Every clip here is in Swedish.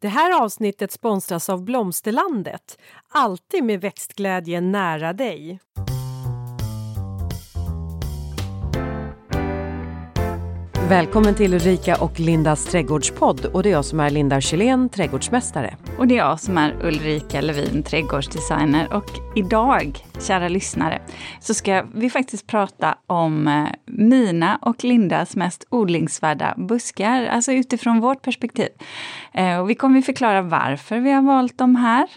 Det här avsnittet sponsras av Blomsterlandet. Alltid med växtglädje nära dig. Välkommen till Ulrika och Lindas trädgårdspodd. Och det är jag som är Linda Kjellén, trädgårdsmästare. Och det är jag som är Ulrika Levin, trädgårdsdesigner. Och idag, kära lyssnare, så ska vi faktiskt prata om eh, mina och Lindas mest odlingsvärda buskar, alltså utifrån vårt perspektiv. Eh, och vi kommer förklara varför vi har valt dem här,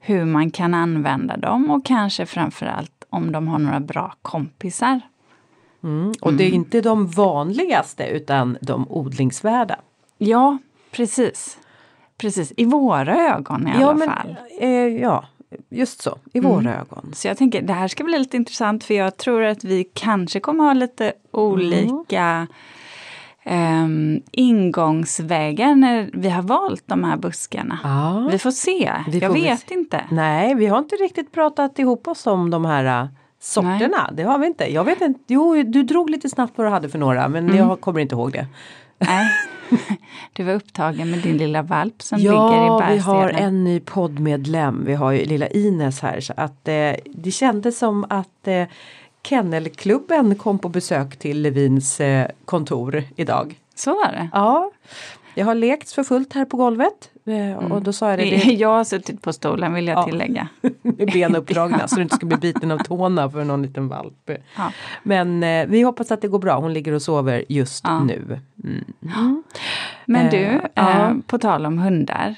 hur man kan använda dem och kanske framförallt om de har några bra kompisar. Mm. Och det är inte de vanligaste utan de odlingsvärda. Ja, precis. Precis, i våra ögon i ja, alla men, fall. Eh, ja, just så, i Mm. våra ögon. Så jag tänker det här ska bli lite intressant för jag tror att vi kanske kommer ha lite olika ehm, ingångsvägar när vi har valt de här buskarna. Ja. Vi får se, Vi jag får vet se. inte. Nej, vi har inte riktigt pratat ihop oss om de här sorterna. Det har vi inte. Jag vet inte. Jo, du drog lite snabbt vad du hade för några men Mm. jag kommer inte ihåg det. Nej. Du var upptagen med din lilla valp som Ja, ligger i vi har en ny poddmedlem. Vi har ju lilla Ines här. Så att eh, det kändes som att eh, Kennelklubben kom på besök till Levins eh, kontor idag. Så var det. Ja, jag har lekts för fullt här på golvet. Eh, och då sa jag det, det Jag har suttit på stolen vill jag Ja. tillägga. med ben uppdragna så du inte ska bli biten av tårna för någon liten valp. Ja. Men eh, vi hoppas att det går bra. Hon ligger och sover just Ja. nu. Mm. Men Eh, du, ja. eh, på tal om hundar.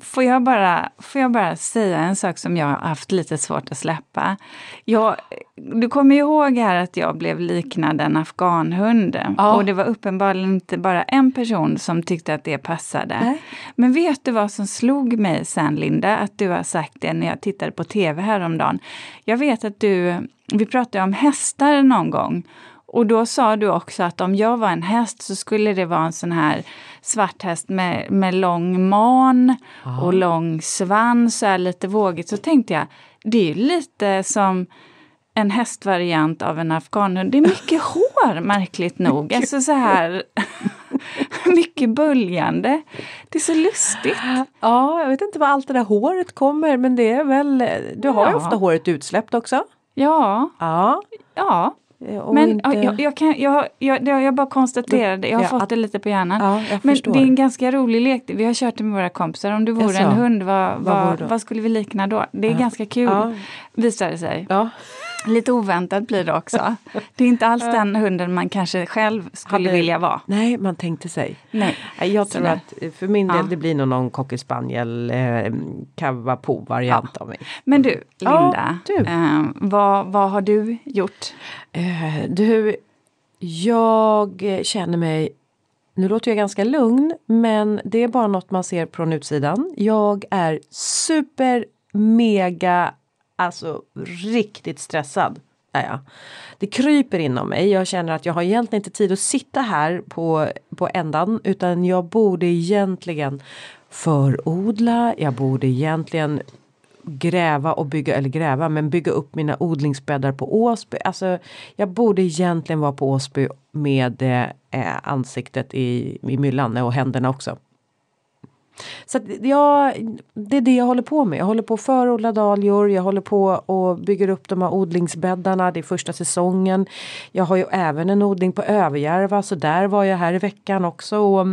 Får jag, bara, får jag bara säga en sak som jag har haft lite svårt att släppa? Jag, du kommer ju ihåg här att jag blev liknad en afghanhund. Ja. Och det var uppenbarligen inte bara en person som tyckte att det passade. Nej. Men vet du vad som slog mig sen Linda? Att du har sagt det när jag tittade på tv häromdagen. Jag vet att du, vi pratade om hästar någon gång. Och då sa du också att om jag var en häst så skulle det vara en sån här svart häst med, med lång man och lång svans är lite vågigt. Så tänkte jag, det är ju lite som en hästvariant av en afghanhund. Det är mycket hår märkligt nog. Alltså så här mycket böljande. Det är så lustigt. Ja, jag vet inte var allt det där håret kommer men det är väl, du har ju Ja. ofta håret utsläppt också. Ja, Ja. ja. Eh, Men inte- ja, jag, jag, kan, jag, jag, jag, bara konstaterade, jag har Ja, fått att- det lite på hjärnan. Ja, Men förstår. det är en ganska rolig lek. Vi har kört det med våra kompisar. Om du vore en hund, vad, Vad vad, vad skulle vi likna då? Det är ganska kul, Ja. visar det sig. Ja. Lite oväntat blir det också. Det är inte alls den hunden man kanske själv skulle Hade- vilja vara. Nej, man tänkte sig. Nej. Jag tror Sådär. att eh, för min del Ja. det blir nog någon cocker spaniel eh, cavapo variant av mig. Men du, Ja, Linda, du. Eh, vad, vad har du gjort? Eh, du, jag känner mig nu låter jag ganska lugn men det är bara något man ser från utsidan. Jag är super mega alltså riktigt stressad. Är jag. Det kryper inom mig. Jag känner att jag har egentligen inte tid att sitta här på, på ändan utan jag borde egentligen förodla. Jag borde egentligen gräva och bygga, eller gräva, men bygga upp mina odlingsbäddar på Åsby. Alltså jag borde egentligen vara på Åsby med eh, ansiktet i, i myllan och händerna också. Så att jag, det är det jag håller på med. Jag håller på att förodla dahlior, jag håller på och bygger upp de här odlingsbäddarna, det är första säsongen. Jag har ju även en odling på Överjärva så där var jag här i veckan också och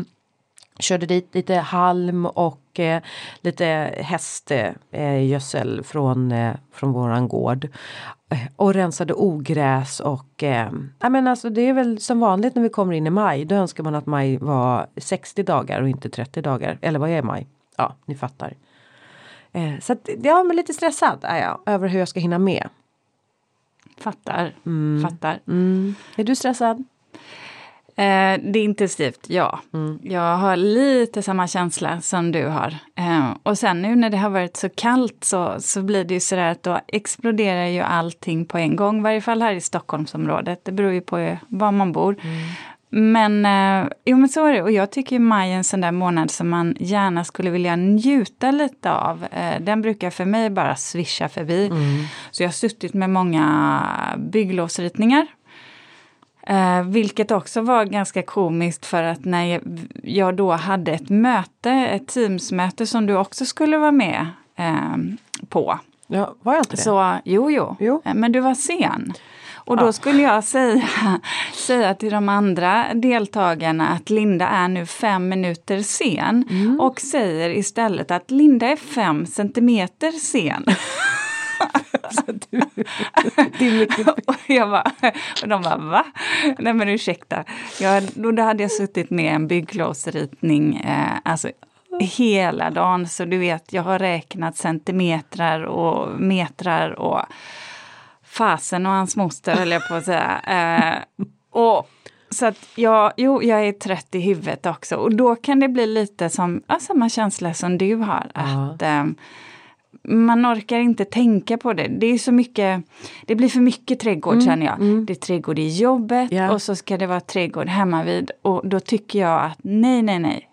körde dit lite halm och eh, lite hästgödsel eh, gödsel från, eh, från våran gård. Eh, Och rensade ogräs och eh, men alltså det är väl som vanligt när vi kommer in i maj. Då önskar man att maj var 60 dagar och inte 30 dagar. Eller vad är maj? Ja, ni fattar. Eh, så att, ja, men lite stressad är jag över hur jag ska hinna med. Fattar. Fattar. Mm. Är du stressad? Eh, det är intensivt, ja. Mm. Jag har lite samma känsla som du har. Eh, och sen nu när det har varit så kallt så, så blir det ju sådär att då exploderar ju allting på en gång. I varje fall här i Stockholmsområdet. Det beror ju på var man bor. Men, eh, jo, men så är det. Och jag tycker maj är en sån där månad som man gärna skulle vilja njuta lite av. Eh, den brukar för mig bara svischa förbi. Så jag har suttit med många bygglovsritningar. Eh, vilket också var ganska komiskt för att när jag, då hade ett möte, ett Teamsmöte som du också skulle vara med eh, på. Ja, var jag inte det? Så, jo, jo, Jo. Eh, men du var sen. Och då skulle jag säga, säga till de andra deltagarna att Linda är nu fem minuter sen Mm. och säger istället att Linda är fem centimeter sen. det är mycket... och, jag bara, och de bara va? Nej men ursäkta. Jag, då, då hade jag suttit med en bygglovsritning eh, alltså, hela dagen så du vet jag har räknat centimetrar och metrar och fasen och hans moster höll jag på att säga. Eh, och, så att jag, jo, jag är trött i huvudet också och då kan det bli lite som ja, samma känsla som du har. Ja. Att eh, man orkar inte tänka på det. Det är så mycket, det blir för mycket trädgård känner jag. Det är trädgård i jobbet Ja. och så ska det vara trädgård hemma vid och då tycker jag att nej, nej, nej.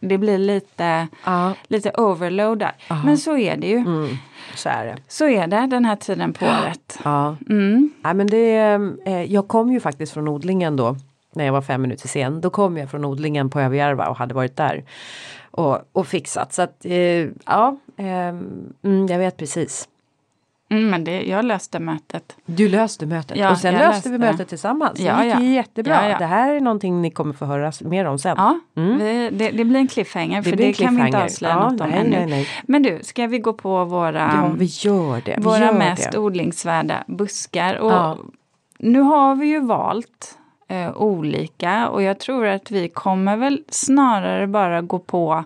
Det blir lite, Ja, lite overload där. Men så är det ju. mm, så är det. Så är det den här tiden på året. Ja. Mm. Nej, men det, eh, jag kom ju faktiskt från odlingen då. När jag var fem minuter sen. Då kom jag från odlingen på Överjärva och hade varit där. Och, och fixat. Så att eh, ja, eh, mm, jag vet precis. Mm, men det, jag löste mötet. Du löste mötet Ja, och sen löste löste vi mötet tillsammans. Ja, det gick ja. jättebra. Ja. Det här är någonting ni kommer få höra mer om sen. Ja, Mm. vi, det, det blir en cliffhanger för det, en kan vi inte cliffhanger. avslöja Ja, något om nej, ännu. nej, nej. Men du, ska vi gå på våra, Ja, vi gör det. Vi våra gör mest det. odlingsvärda buskar? Och. Nu har vi ju valt eh, olika och jag tror att vi kommer väl snarare bara gå på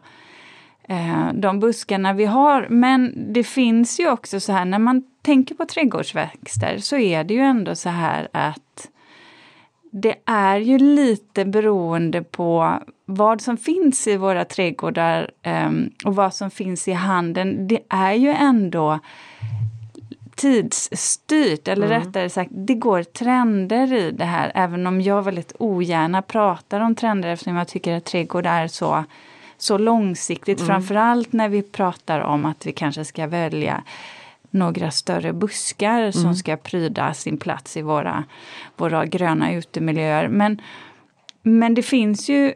eh, de buskarna vi har. Men det finns ju också så här när man tänker på trädgårdsväxter så är det ju ändå så här att det är ju lite beroende på vad som finns i våra trädgårdar eh, och vad som finns i handeln. Det är ju ändå tidsstyrt, eller rättare sagt, det går trender i det här. Även om jag väldigt ogärna pratar om trender eftersom jag tycker att trädgård är så, så långsiktigt. Framförallt när vi pratar om att vi kanske ska välja några större buskar som ska pryda sin plats i våra, våra gröna utemiljöer. Men, men det finns ju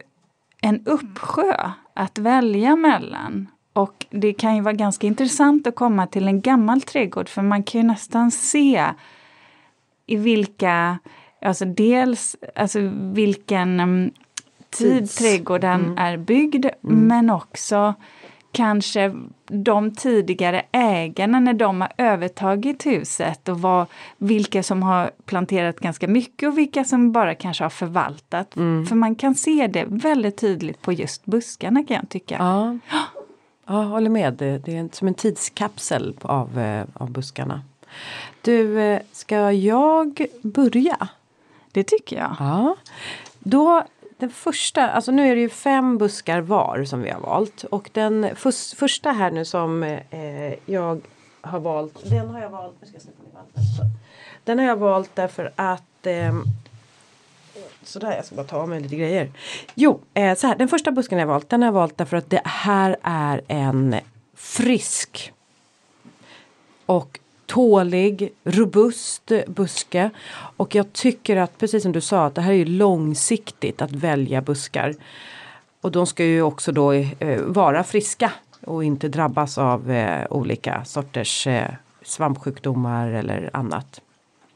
en uppsjö att välja mellan. Och det kan ju vara ganska intressant att komma till en gammal trädgård för man kan ju nästan se i vilka, alltså dels alltså vilken um, tid Tids. trädgården är byggd men också kanske de tidigare ägarna när de har övertagit huset och vad, vilka som har planterat ganska mycket och vilka som bara kanske har förvaltat. För man kan se det väldigt tydligt på just buskarna kan jag tycka. Ja, ja håller med. Det, är som en tidskapsel av, eh, av buskarna. Du, eh, ska jag börja? Det tycker jag. Ja. Då, den första, alltså nu är det ju fem buskar var som vi har valt. Och den fus, första här nu som eh, jag har valt, den har jag valt, nu ska jag ner. Den har jag valt därför att ehm, Sådär, jag ska bara ta av mig lite grejer. Jo, eh, så här, den första busken jag valt, den har jag valt därför att det här är en frisk och tålig, robust buske. Och jag tycker att, precis som du sa, att det här är ju långsiktigt att välja buskar. Och de ska ju också då eh, vara friska och inte drabbas av eh, olika sorters eh, svampsjukdomar eller annat.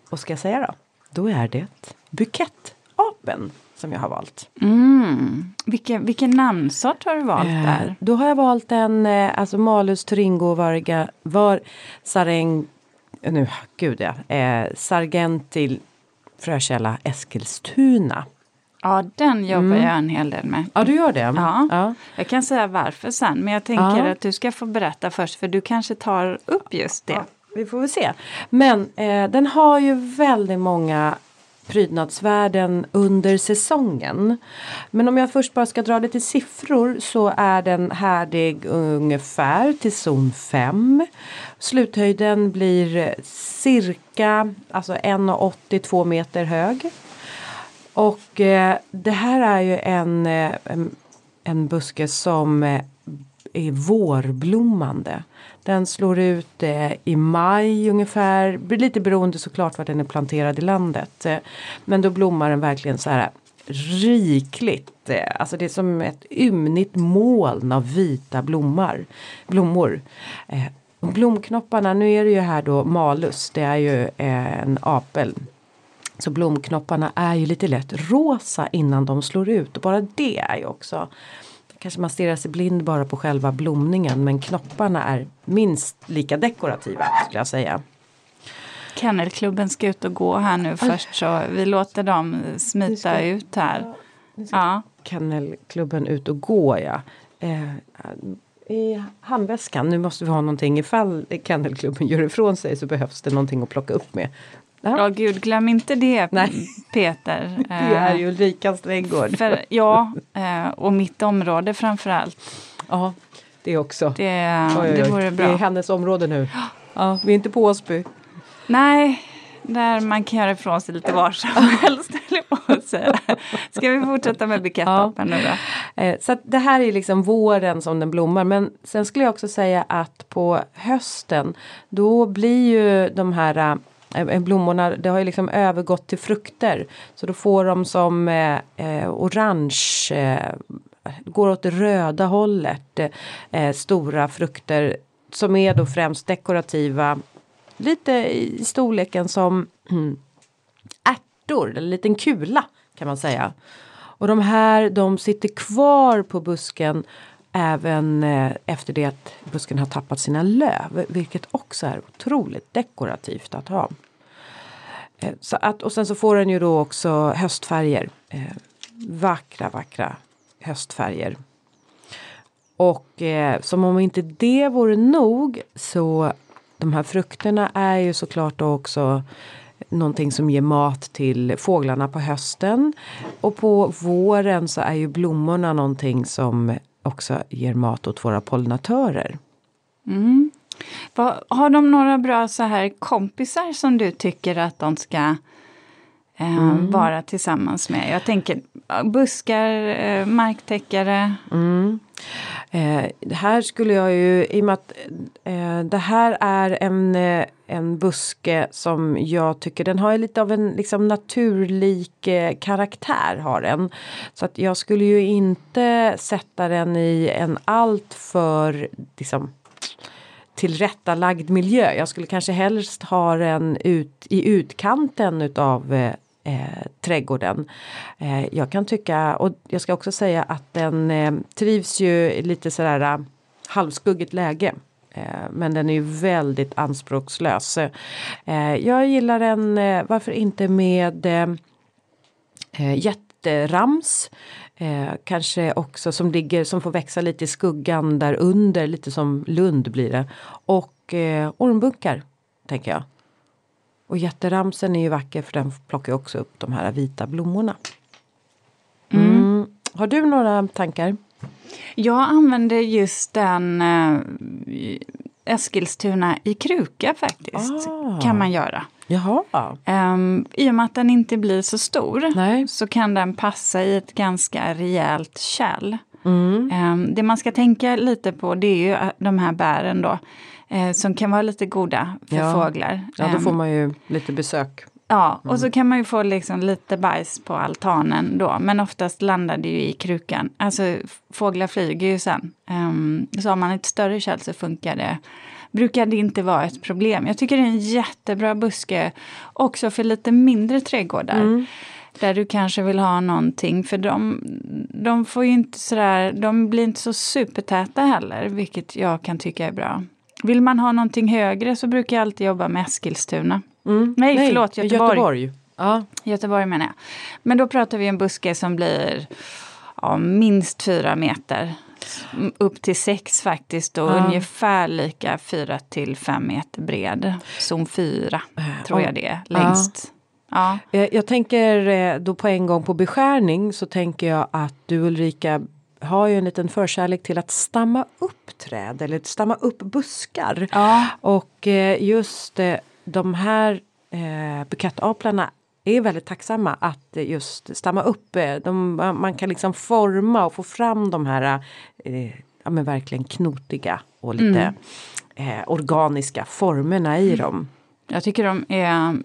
Och ska jag säga då? Då är det bukett! Bukettapen som jag har valt. Mm. Vilken, vilken namnsort har du valt Eh, där? Då har jag valt en eh, alltså Malus Turingo Varga var Sareng nu gud ja, eh, Sargentil frökälla Eskilstuna. Ja, den jobbar Mm. jag en hel del med. Ja du gör det? Ja. ja. Jag kan säga varför sen, men jag tänker Ja. att du ska få berätta först för du kanske tar upp just det. Ja, vi får väl se. Men eh, den har ju väldigt många prydnadsvärden under säsongen. Men om jag först bara ska dra lite siffror så är den härdig ungefär till zon 5. Sluthöjden blir cirka alltså 1,82 meter hög. Och eh, det här är ju en, en, en buske som eh, är vårblommande. Den slår ut eh, i maj ungefär, blir lite beroende såklart var den är planterad i landet. Eh, men då blommar den verkligen så här rikligt. Eh, alltså det är som ett ymnigt moln av vita blommar, blommor. Eh, blomknopparna, nu är det ju här då malus, det är ju eh, en apel. Så blomknopparna är ju lite lätt rosa innan de slår ut och bara det är ju också Kanske man stirrar sig blind bara på själva blomningen men knopparna är minst lika dekorativa skulle jag säga. Kennelklubben ska ut och gå här nu först så vi låter dem smita ska, ut här. Ja. Kennelklubben ut och gå ja. Eh, I handväskan, nu måste vi ha någonting ifall kennelklubben gör ifrån sig så behövs det någonting att plocka upp med. Ja, oh, gud, glöm inte det Nej. Peter. det är ju Ulrikas trädgård. För, ja, eh, och mitt område framförallt. Ja, det också. Det, oj, oj, oj. det vore bra. Det är hennes område nu. Ja, vi är inte på Åsby. Nej, där man kan göra ifrån sig lite var som helst. Ska vi fortsätta med buketttoppen ja. nu då? Eh, så det här är liksom våren som den blommar men sen skulle jag också säga att på hösten då blir ju de här äh, Eh, eh, blommorna, det har ju liksom övergått till frukter. Så då får de som eh, eh orange, eh, går åt det röda hållet, eh, stora frukter som är då främst dekorativa lite i storleken som ärtor, en liten kula kan man säga. Och de här de sitter kvar på busken även eh, efter det att busken har tappat sina löv. Vilket också är otroligt dekorativt att ha. Eh, så att, och sen så får den ju då också höstfärger. Eh, vackra, vackra höstfärger. Och eh, som om inte det vore nog så de här frukterna är ju såklart då också någonting som ger mat till fåglarna på hösten. Och på våren så är ju blommorna någonting som också ger mat åt våra pollinatörer. Mm. Har de några bra så här kompisar som du tycker att de ska eh, mm. vara tillsammans med? Jag tänker buskar, eh, marktäckare. Mm. Eh, här skulle jag ju, i och med att eh, det här är en, eh, en buske som jag tycker den har lite av en liksom naturlik eh, karaktär har den. Så att jag skulle ju inte sätta den i en alltför liksom tillrättalagd miljö. Jag skulle kanske helst ha den ut i utkanten utav eh, eh, trädgården. Eh, jag kan tycka, och jag ska också säga att den eh, trivs ju lite sådär eh, halvskuggigt läge. Eh, men den är ju väldigt anspråkslös. Eh, jag gillar den, eh, varför inte med jätterams. kanske också som ligger, som får växa lite i skuggan där under, lite som Lund blir det. Och ormbunkar, tänker jag. Och jätteramsen är ju vacker för den plockar också upp de här vita blommorna. Mm. Mm. Har du några tankar? Jag använder just den äh, Eskilstuna i kruka faktiskt. Ah. Kan man göra. Jaha. Um, I och med att den inte blir så stor Nej. så kan den passa i ett ganska rejält kärl. Mm. Um, det man ska tänka lite på det är ju de här bären då eh, som kan vara lite goda för ja. fåglar. Ja, då får ehm, man ju lite besök. Ja, och mm. så kan man ju få liksom lite bajs på altanen då, men oftast landar det ju i krukan. Alltså fåglar flyger ju sen. Um, så har man ett större kärl så funkar det brukar det inte vara ett problem. Jag tycker det är en jättebra buske också för lite mindre trädgårdar. Mm. Där du kanske vill ha någonting, för de, de får ju inte sådär, de blir inte så supertäta heller, vilket jag kan tycka är bra. Vill man ha någonting högre så brukar jag alltid jobba med Eskilstuna. Mm. Nej, Nej, förlåt, Göteborg. Göteborg. Ja. Göteborg menar jag. Men då pratar vi en buske som blir ja, minst fyra meter. Upp till sex faktiskt och ja. ungefär lika fyra till fem meter bred. Zon fyra tror jag det är längst. Ja. Jag, jag tänker eh, då på en gång på beskärning så tänker jag att du Ulrika har ju en liten förkärlek till att stamma upp träd eller stamma upp buskar. Ja. Och eh, just eh, de här eh, bukettaplarna är väldigt tacksamma att just stamma upp. De, man kan liksom forma och få fram de här ja, men verkligen knotiga och lite eh, organiska formerna i dem. Jag tycker de är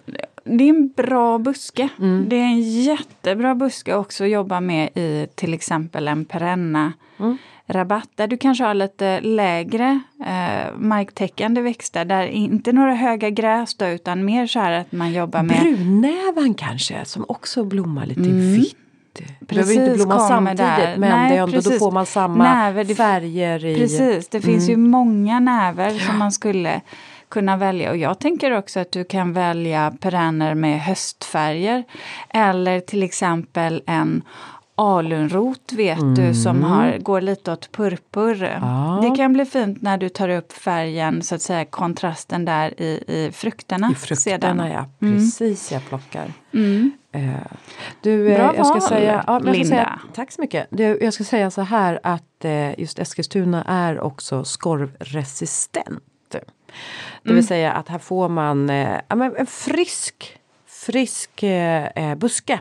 det är en bra buske. Mm. Det är en jättebra buske också att jobba med i till exempel en perenna Mm. rabatt där du kanske har lite lägre eh, marktäckande växter där inte några höga gräs då, utan mer så här att man jobbar med Brunnävan kanske som också blommar lite vitt. Det behöver inte blomma samtidigt där. men Nej, det ändå, då får man samma Näver, färger i. Precis, det finns Mm. ju många näver som man skulle kunna välja. Och jag tänker också att du kan välja perenner med höstfärger. Eller till exempel en alunrot vet du som har, går lite åt purpur. Mm. Ja. Det kan bli fint när du tar upp färgen, så att säga kontrasten där i, i frukterna. I frukterna sedan. ja, precis jag plockar. Mm. Eh, du, eh, Bra jag ska val, säga, ja, Linda. säga, tack så mycket. Du, jag ska säga så här att eh, just Eskilstuna är också skorvresistent. Det Mm. vill säga att här får man eh, en frisk, frisk eh, eh, buske.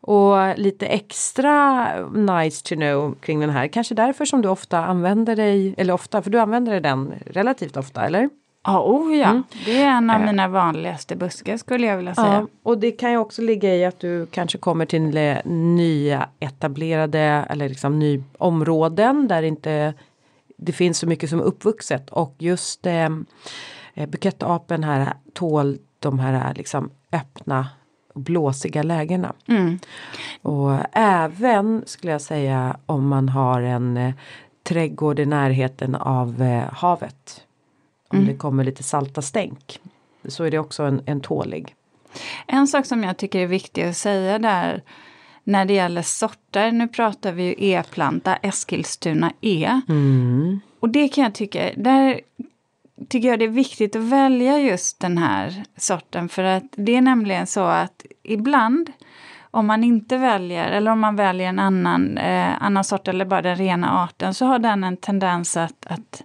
Och lite extra nice to know kring den här. Kanske därför som du ofta använder dig, eller ofta, för du använder den relativt ofta, eller? Ja, oh ja. Mm. det är en av mina vanligaste buskar skulle jag vilja säga. Ja, och det kan ju också ligga i att du kanske kommer till eh, nya etablerade eller liksom ny områden där inte det finns så mycket som är uppvuxet och just eh, eh, bukettapen här tål de här liksom öppna blåsiga lägena. Mm. Och även skulle jag säga om man har en eh, trädgård i närheten av eh, havet. Om det kommer lite salta stänk. Så är det också en, en tålig. En sak som jag tycker är viktig att säga där när det gäller sorter, nu pratar vi ju e-planta, Eskilstuna E. Mm. Och det kan jag tycka, där tycker jag det är viktigt att välja just den här sorten för att det är nämligen så att ibland om man inte väljer, eller om man väljer en annan, eh, annan sort eller bara den rena arten, så har den en tendens att, att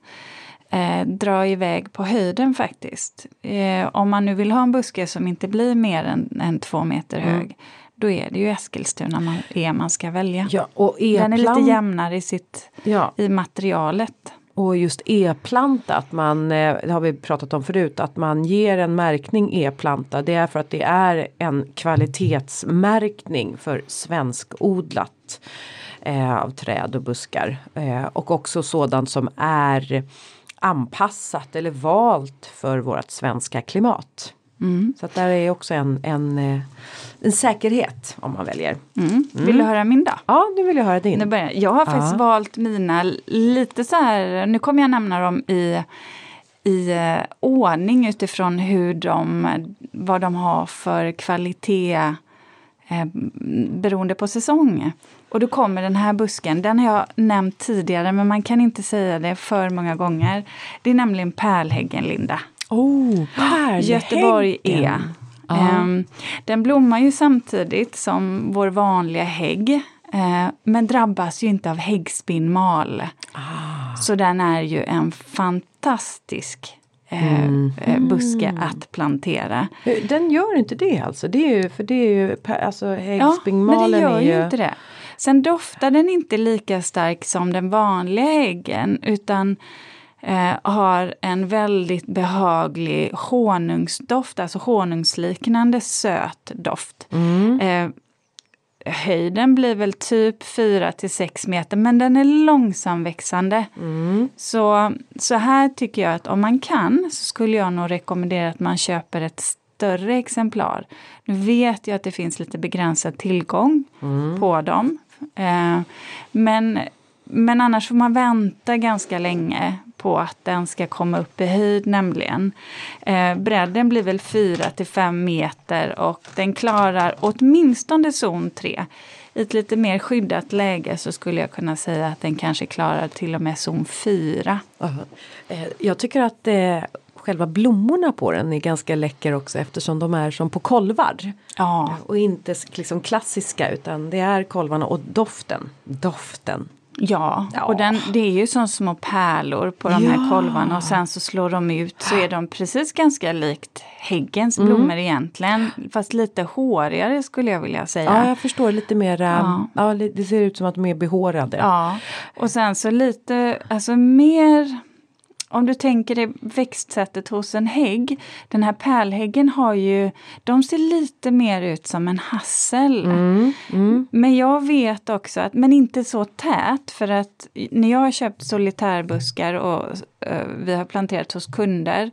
eh, dra iväg på höjden faktiskt. Eh, om man nu vill ha en buske som inte blir mer än, än två meter hög, då är det ju Eskilstuna man, är man ska välja. Ja, och Den är lite jämnare i, sitt, ja, i materialet. Och just e-planta, att man, eh, det har vi pratat om förut, att man ger en märkning e-planta. Det är för att det är en kvalitetsmärkning för svenskodlat eh, av träd och buskar. Eh, och också sådant som är anpassat eller valt för vårt svenska klimat. Mm. Så att där är också en, en, eh, en säkerhet om man väljer. Mm. Vill du höra min då? Ja, nu vill jag höra din. Nu börjar jag. jag har faktiskt Ja. valt mina lite så här, nu kommer jag nämna dem i, i eh, ordning utifrån hur de, vad de har för kvalitet eh, beroende på säsong. Och då kommer den här busken, den har jag nämnt tidigare men man kan inte säga det för många gånger. Det är nämligen pärlhäggen, Linda. Oh, pärlhäggen! Göteborg E. Ehm, den blommar ju samtidigt som vår vanliga hägg. eh, men drabbas ju inte av häggspinnmal. Ah. Så den är ju en fantastisk eh, Mm. eh, buske att plantera. Den gör inte det alltså? Det är ju, för det är ju, alltså Ja, men det gör ju inte det. Sen doftar den inte lika stark som den vanliga häggen utan eh, har en väldigt behaglig honungsdoft, alltså honungsliknande söt doft. Mm. Eh, höjden blir väl typ 4 till 6 meter men den är långsamväxande. Mm. Så, så här tycker jag att om man kan så skulle jag nog rekommendera att man köper ett större exemplar. Nu vet jag att det finns lite begränsad tillgång Mm. på dem. Eh, men, men annars får man vänta ganska länge på att den ska komma upp i höjd nämligen. Eh, bredden blir väl 4 till 5 meter och den klarar åtminstone zon 3. I ett lite mer skyddat läge så skulle jag kunna säga att den kanske klarar till och med zon 4. Ja. Eh, Jag tycker att eh, själva blommorna på den är ganska läcker också eftersom de är som på kolvar. Ja, Och inte liksom klassiska utan det är kolvarna och doften. Doften. Ja, Ja. och den, det är ju som små pärlor på de här Ja. kolvarna och sen så slår de ut så är de precis ganska likt häggens blommor egentligen. Fast lite hårigare skulle jag vilja säga. Ja, jag förstår lite mera. Ja. Ja. li- det ser ut som att de är behårade. Ja, och sen så lite, alltså mer om du tänker dig växtsättet hos en hägg. Den här pärlhäggen har ju, de ser lite mer ut som en hassel. Mm, mm. Men jag vet också att, men inte så tät för att när jag har köpt solitärbuskar och eh, vi har planterat hos kunder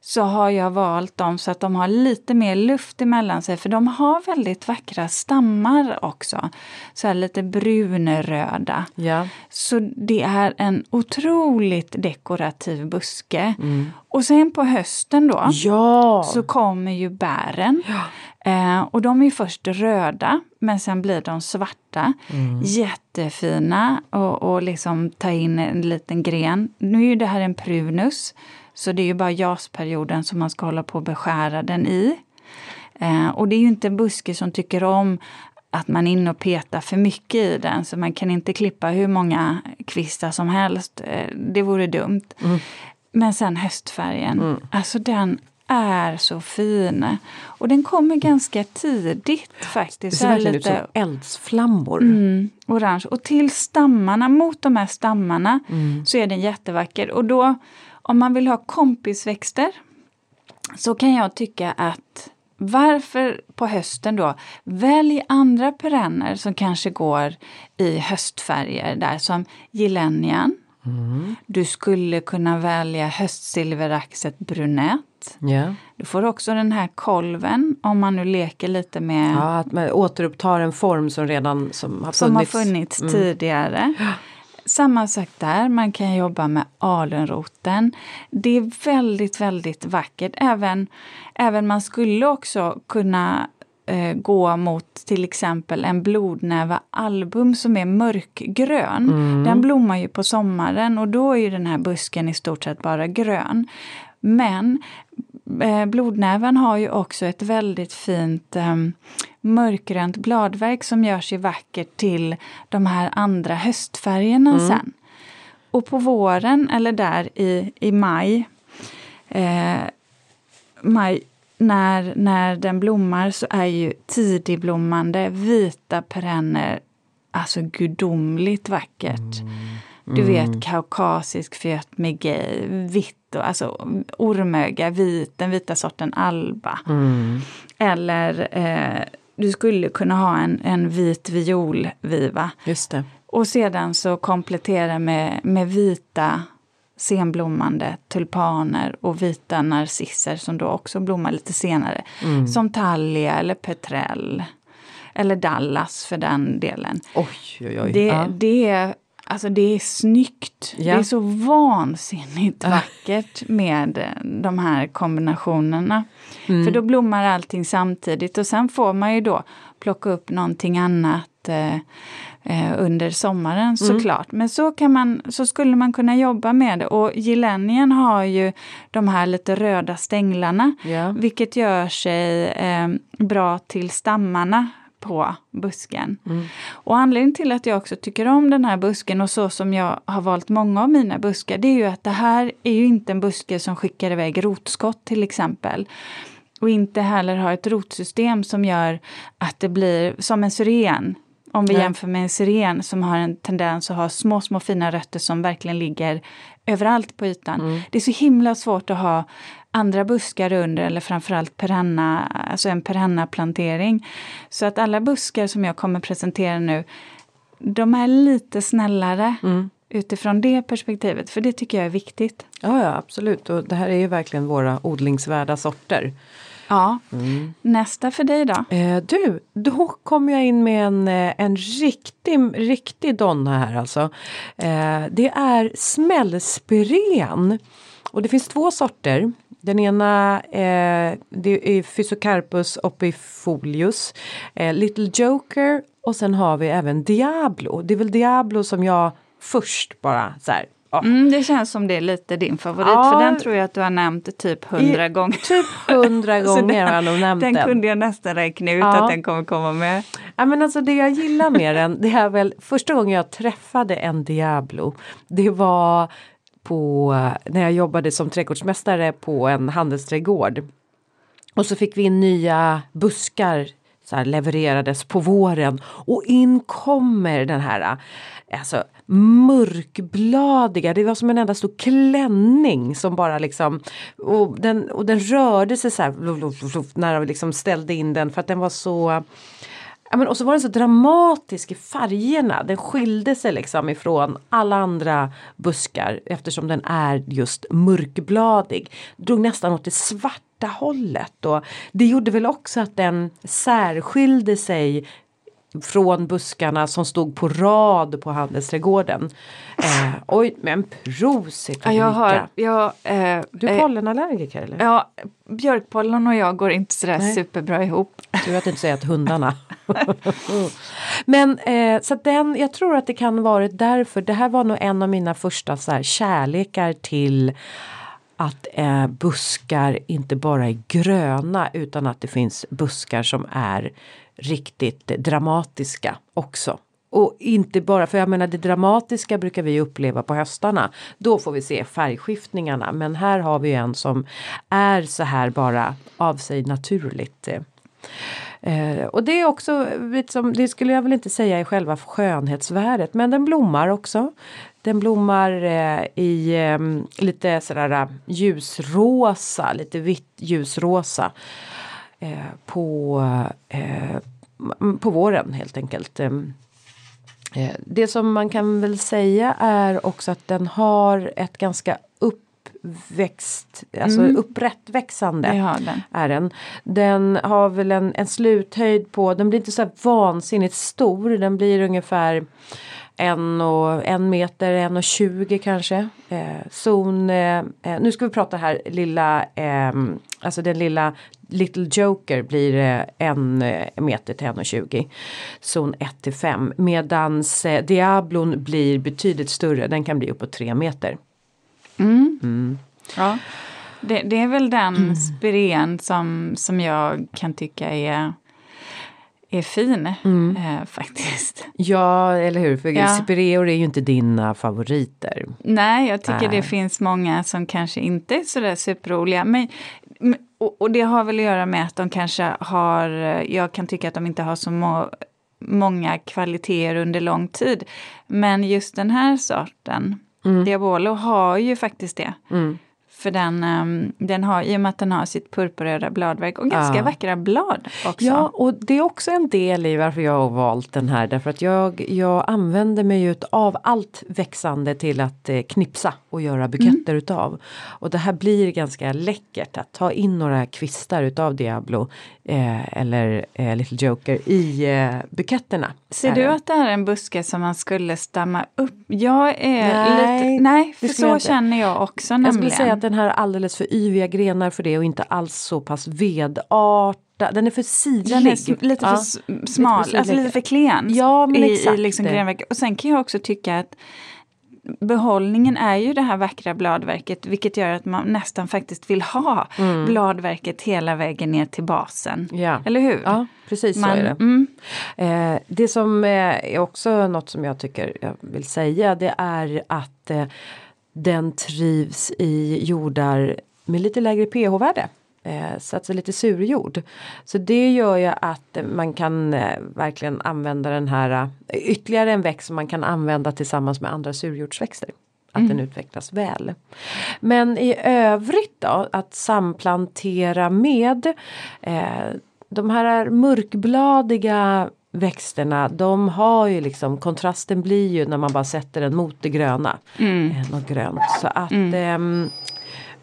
så har jag valt dem så att de har lite mer luft emellan sig för de har väldigt vackra stammar också. Så lite brunröda. Ja. Så det är en otroligt dekorativ buske. Mm. Och sen på hösten då Ja. så kommer ju bären. Eh, och de är först röda men sen blir de svarta. Mm. Jättefina och, och liksom ta in en liten gren. Nu är ju det här en prunus så det är ju bara jasperioden som man ska hålla på och beskära den i. Eh, och det är ju inte en buske som tycker om att man är inne och petar för mycket i den så man kan inte klippa hur många kvistar som helst. Eh, det vore dumt. Mm. Men sen höstfärgen, alltså den är så fin. Och den kommer ganska tidigt Det faktiskt. ser Så här verkligen ut som eldsflammor. Mm, orange. Och till stammarna, mot de här stammarna, Mm. så är den jättevacker. Och då, om man vill ha kompisväxter, så kan jag tycka att varför på hösten då? Välj andra perenner som kanske går i höstfärger där som gillennian. Mm. Du skulle kunna välja höstsilveraxet brunett. Ja. Du får också den här kolven om man nu leker lite med ja, att man återupptar en form som redan som har som har funnits. funnits tidigare. Samma sak där, man kan jobba med alunroten. Det är väldigt, väldigt vackert. Även, även man skulle också kunna eh, gå mot till exempel en blodnäva album som är mörkgrön. Den blommar ju på sommaren och då är ju den här busken i stort sett bara grön. Men eh, blodnäven har ju också ett väldigt fint eh, mörkgrönt bladverk som gör sig vackert till de här andra höstfärgerna sen. Och på våren, eller där i, i maj, eh, maj när, när den blommar så är ju tidigblommande vita perenner alltså gudomligt vackert. Du vet kaukasisk fet migej, vitt och alltså ormöga, vit, den vita sorten alba. Mm. Eller eh, du skulle kunna ha en, en vit violviva. Just det. Och sedan så komplettera med, med vita senblommande tulpaner och vita narcisser som då också blommar lite senare. Mm. Som tallia eller petrell. Eller Dallas för den delen. Oj, oj, oj. Det, ja. det, är, alltså det är snyggt. Ja. Det är så vansinnigt vackert med eh, de här kombinationerna. Mm. För då blommar allting samtidigt och sen får man ju då plocka upp någonting annat eh, eh, under sommaren Mm. såklart. Men så, kan man, så skulle man kunna jobba med det. Och gillenien har ju de här lite röda stänglarna Ja. vilket gör sig eh, bra till stammarna på busken. Mm. Och anledningen till att jag också tycker om den här busken och så som jag har valt många av mina buskar det är ju att det här är ju inte en buske som skickar iväg rotskott till exempel. Och inte heller har ett rotsystem som gör att det blir som en syren. Om vi Nej. jämför med en syren som har en tendens att ha små, små fina rötter som verkligen ligger överallt på ytan. Mm. Det är så himla svårt att ha andra buskar under eller framförallt perenna, alltså en perennaplantering. Så att alla buskar som jag kommer presentera nu, de är lite snällare Mm. utifrån det perspektivet, för det tycker jag är viktigt. Ja, ja, absolut. Och det här är ju verkligen våra odlingsvärda sorter. Ja. Nästa för dig då? Eh, du, då kom jag in med en, eh, en riktig, riktig donna här alltså. Eh, det är smällspiren. Och det finns två sorter. Den ena eh, det är Physocarpus opifolius, eh, Little Joker och sen har vi även Diablo. Det är väl Diablo som jag först bara så här. Mm, det känns som det är lite din favorit, Ja. för den tror jag att du har nämnt typ hundra gånger. Typ hundra gånger den- har jag nog nämnt Den den. kunde jag nästan räkna ut Ja. att den kommer komma med. Ja, men alltså det jag gillar med den, det är väl första gången jag träffade en Diablo. Det var på, när jag jobbade som trädgårdsmästare på en handelsträdgård. Och så fick vi in nya buskar så här, levererades på våren. Och in kommer den här alltså, mörkbladiga, det var som en enda stor klänning som bara liksom och den, och den rörde sig så här när de liksom ställde in den. För att den var så Ja, men och så var den så dramatisk i färgerna. Den skilde sig liksom ifrån alla andra buskar eftersom den är just mörkbladig. Drog nästan åt det svarta hållet och det gjorde väl också att den särskilde sig från buskarna som stod på rad på handelsträdgården. Eh, oj, men prosit Ja, jag har, jag, eh, Du är eh, pollenallergiker eller? ja, björkpollen och jag går inte sådär Nej. superbra ihop. Tur att du inte säger att hundarna. Men eh, så den, jag tror att det kan varit därför. Det här var nog en av mina första så här, kärlekar till att eh, buskar inte bara är gröna utan att det finns buskar som är riktigt dramatiska också. Och inte bara, för jag menar det dramatiska brukar vi uppleva på höstarna. Då får vi se färgskiftningarna. Men här har vi en som är så här bara av sig naturligt. eh. Och det är också, liksom, det skulle jag väl inte säga är själva skönhetsvärdet men den blommar också. Den blommar eh, i eh, lite sådär eh, ljusrosa, lite vitt ljusrosa. Eh, på, eh, på våren helt enkelt. Ehm, eh, det som man kan väl säga är också att den har ett ganska uppväxt, alltså Mm. upprättväxande den. är den. Den har väl en, en sluthöjd på, den blir inte så här vansinnigt stor, den blir ungefär en, och, en meter, en och tjugo kanske. Eh, zon, eh, eh, nu ska vi prata här lilla, eh, alltså den lilla Little Joker blir eh, en eh, meter till en och tjugo. Zon 1 till 5 medans Diablon blir betydligt större, den kan bli uppåt tre meter. Mm. Ja. Det, det är väl den Mm. spiren som, som jag kan tycka är, är fin Mm. eh, faktiskt. Ja, eller hur? För Ja. Sipereor är ju inte dina favoriter. Nej, jag tycker Nej. det finns många som kanske inte är sådär superroliga. Men, men- och, och det har väl att göra med att de kanske har, jag kan tycka att de inte har så må, många kvaliteter under lång tid. Men just den här sorten, Diabolo, har ju faktiskt det. Mm. För den, ehm, den har, i och med att den har sitt purpurröda bladverk och ganska Ja. vackra blad också. Ja, och det är också en del i varför jag har valt den här. Därför att jag, jag använder mig av allt växande till att eh, knipsa och göra buketter utav. Och det här blir ganska läckert att ta in några kvistar utav Diablo eh, eller eh, Little Joker i eh, buketterna. Ser du att det här är en buske som man skulle stamma upp? Jag är Nej, lite... Nej, för jag så inte. känner jag också Jag nämligen. skulle säga att den här har alldeles för yviga grenar för det och inte alls så pass vedartad. Den är för sidlig. Den är lite för Ja. s- smal, sidlig. alltså lite för klen Ja, men i, exakt i liksom. Och sen kan jag också tycka att behållningen är ju det här vackra bladverket vilket gör att man nästan faktiskt vill ha bladverket hela vägen ner till basen. Mm. Ja. Eller hur? Ja, precis Man- så är det. Mm, Eh, det som eh, är också något som jag tycker jag vill säga det är att eh, den trivs i jordar med lite lägre pH-värde. Eh, så alltså lite surjord. Så det gör ju att eh, man kan eh, verkligen använda den här eh, ytterligare en växt som man kan använda tillsammans med andra surjordsväxter. Att den utvecklas väl. Men i övrigt då att samplantera med eh, de här mörkbladiga växterna de har ju liksom kontrasten blir ju när man bara sätter den mot det gröna. mm. Eh, något grönt. Så att ehm,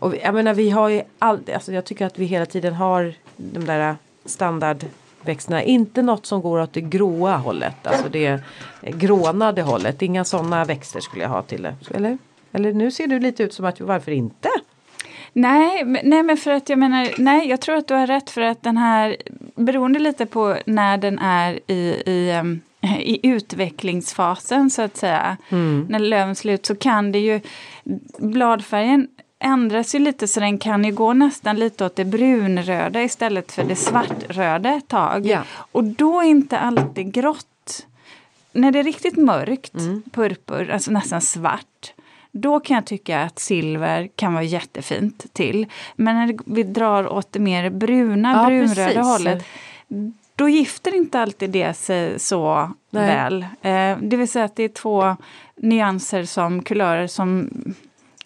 och vi, jag menar vi har ju all, alltså jag tycker att vi hela tiden har de där standardväxterna. Inte något som går åt det gråa hållet. Alltså det grånade hållet. Inga sådana växter skulle jag ha till det. Eller? Eller nu ser du lite ut som att varför inte? Nej, nej, men för att jag menar, nej, jag tror att du har rätt för att den här, beroende lite på när den är i, i, i utvecklingsfasen så att säga. Mm. När löven slut så kan det ju, bladfärgen ändras ju lite så den kan ju gå nästan lite åt det brunröda istället för det svartröda ett tag. Ja. Och då är inte alltid grått. När det är riktigt mörkt, Mm. purpur, alltså nästan svart, då kan jag tycka att silver kan vara jättefint till. Men när vi drar åt det mer bruna, Ja, brunröda precis. hållet, då gifter inte alltid det sig så Nej. väl. Eh, det vill säga att det är två nyanser som kulörer som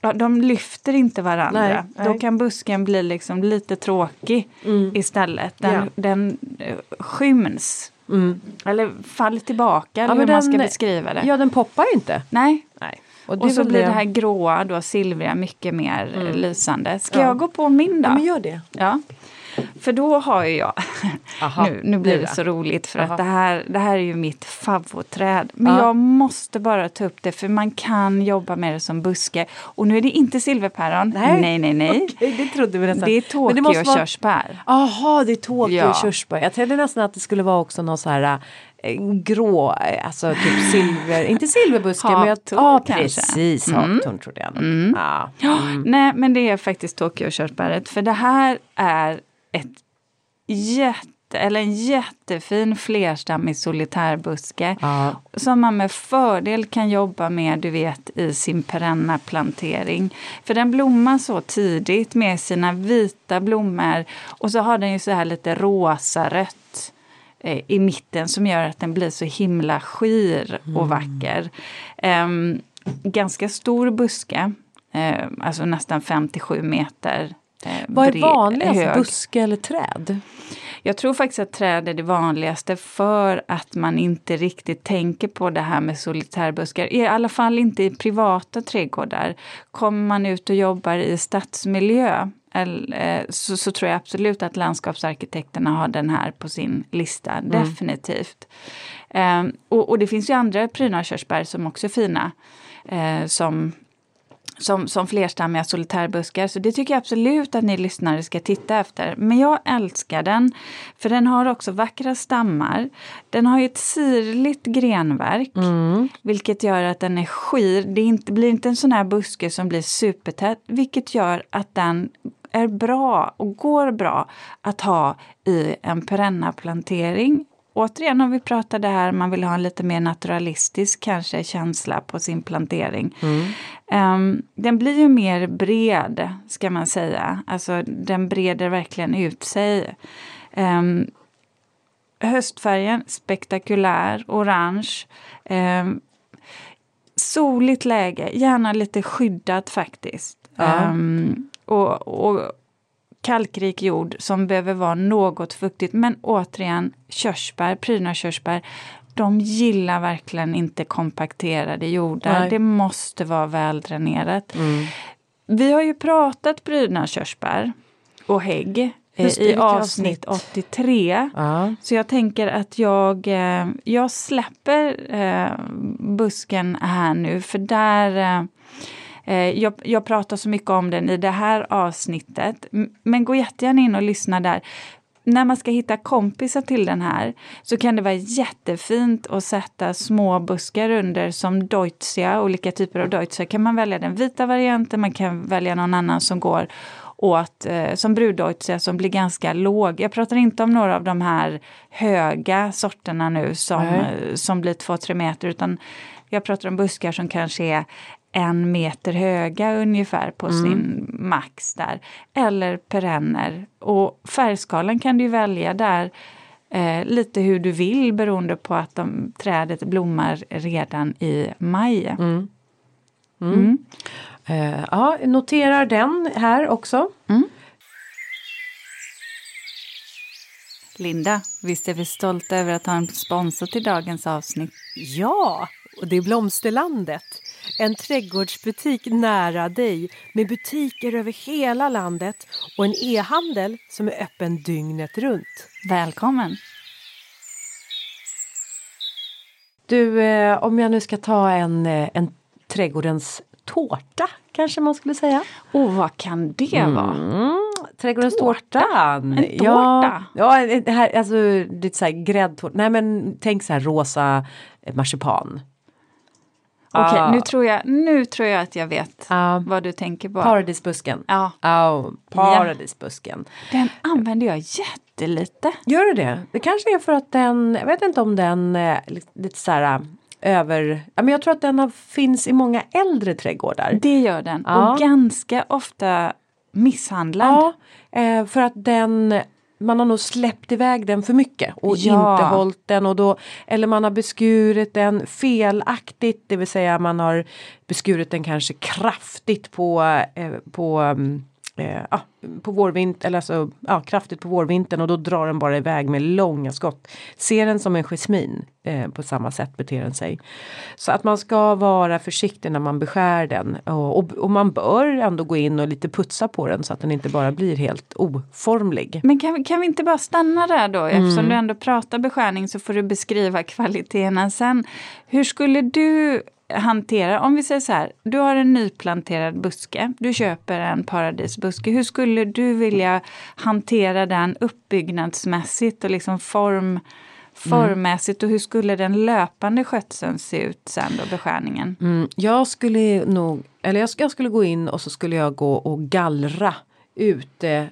ja, de lyfter inte varandra. Nej, Då nej. kan busken bli liksom lite tråkig Mm. istället. Den, Ja. den eh, skyms. Mm. Eller faller tillbaka, men hur man ska den- beskriva det. Ja, den poppar inte. Nej, Nej. och, så väl blir det här gråa, då silvriga, mycket mer eh, lysande. Ska Ja. jag gå på min då? Ja, men gör det. Ja. För då har ju jag, Aha, nu, nu blir det så roligt för Aha. att det här, det här är ju mitt favvotträd. Men Ja. jag måste bara ta upp det för man kan jobba med det som buske. Och nu är det inte silverpäron, Nej. nej, nej. nej. Okej, det trodde vi nästan. Det är Men det måste Tokyo vara-. Jaha, det är Tokyo Ja. Jag trodde nästan att det skulle vara också någon så här eh, grå, eh, alltså typ silver, inte silverbuske men jag, ja kanske. precis, Mm. trodde jag nog. Ja. Ja, Nej, men det är faktiskt Tokyo-körsbäret. För det här är ett jätte, eller en jättefin flerstammig solitärbuske. Ja. Som man med fördel kan jobba med, du vet, i sin perenna plantering. För den blommar så tidigt med sina vita blommor. Och så har den ju så här lite rosa-rött eh, i mitten som gör att den blir så himla skir och vacker. Ehm, ganska stor buske, eh, alltså nästan 57 meter. Eh, Vad är vanligast, hög. buske eller träd? Jag tror faktiskt att träd är det vanligaste för att man inte riktigt tänker på det här med solitärbuskar. I alla fall inte i privata trädgårdar. Kommer man ut och jobbar i stadsmiljö eh, så, så tror jag absolut att landskapsarkitekterna har den här på sin lista. Definitivt. Eh, och, och det finns ju andra prydnadskörsbär som också är fina. Eh, som som, som flerstammiga solitärbuskar. Så det tycker jag absolut att ni lyssnare ska titta efter. Men jag älskar den, för den har också vackra stammar. Den har ju ett sirligt grenverk, vilket gör att den är skir. Det inte, blir inte en sån här buske som blir supertät, vilket gör att den är bra och går bra att ha i en perennaplantering Återigen har vi pratat det här, man vill ha en lite mer naturalistisk kanske känsla på sin plantering. Ehm, den blir ju mer bred, ska man säga. Alltså den breder verkligen ut sig. Um, höstfärgen, spektakulär, orange. Um, soligt läge, gärna lite skyddat faktiskt. Ja. Och, och kalkrik jord som behöver vara något fuktigt. Men återigen, körsbär, prydnadskörsbär, de gillar verkligen inte kompakterade jordar. Nej. Det måste vara väldränerat. Mm. Vi har ju pratat prydnadskörsbär och hägg Just i avsnitt avsnitt? 83. Ja. Så jag tänker att jag, eh, jag släpper eh, busken här nu för där eh, jag, jag pratar så mycket om den i det här avsnittet. Men gå jättegärna in och lyssna där. När man ska hitta kompisar till den här så kan det vara jättefint att sätta små buskar under som deutzia, olika typer av deutzia. Kan man välja den vita varianten, man kan välja någon annan som går åt, eh, som bruddeutzia som blir ganska låg. Jag pratar inte om några av de här höga sorterna nu som, eh, som blir 2-3 meter utan jag pratar om buskar som kanske är en meter höga ungefär på sin max där. Eller perenner. Och färgskalan kan du välja där eh, lite hur du vill beroende på att de, trädet blommar redan i maj. Mm. Mm. Eh, ja, noterar den här också. Linda, visst är vi stolta över att ha en sponsor till dagens avsnitt? Ja, och det är Blomsterlandet. En trädgårdsbutik nära dig med butiker över hela landet och en e-handel som är öppen dygnet runt. Välkommen! Du, eh, om jag nu ska ta en, eh, en trädgårdens tårta kanske man skulle säga. Och vad kan det vara? Mm. Trädgårdens Tårta? tårta. En tårta? Ja, ja det här, alltså lite så här gräddtårta. Nej men tänk så här rosa eh, marsipan. Okej, Ah. nu, tror jag, nu tror jag att jag vet Ja. vad du tänker på. Paradisbusken. Ja, Ja, paradisbusken. den använder jag jättelite. Gör du det? Det kanske är för att den, jag vet inte om den eh, lite, så här eh, över, ja men jag tror att den har, finns i många äldre trädgårdar. Det gör den. Ja. Och ganska ofta misshandlad. Ja, eh, för att den man har nog släppt iväg den för mycket och Ja. inte hållit den och då eller man har beskurit den felaktigt, det vill säga man har beskurit den kanske kraftigt på eh, på mm, eh, ja, på vårvintern, eller alltså ja, kraftigt på vårvintern och då drar den bara iväg med långa skott. Ser den som en jasmin eh, på samma sätt beter den sig. Så att man ska vara försiktig när man beskär den och, och, och man bör ändå gå in och lite putsa på den så att den inte bara blir helt oformlig. Men kan, vi- kan vi inte bara stanna där då? Eftersom Mm. du ändå pratar beskärning så får du beskriva kvaliteterna sen. Hur skulle du hantera, om vi säger så här, du har en nyplanterad buske, du köper en paradisbuske. Hur skulle du vilja hantera den uppbyggnadsmässigt och liksom form, formmässigt och hur skulle den löpande skötseln se ut sen då, beskärningen? Mm, jag skulle nog, eller jag, jag skulle gå in och så skulle jag gå och gallra ut, eh,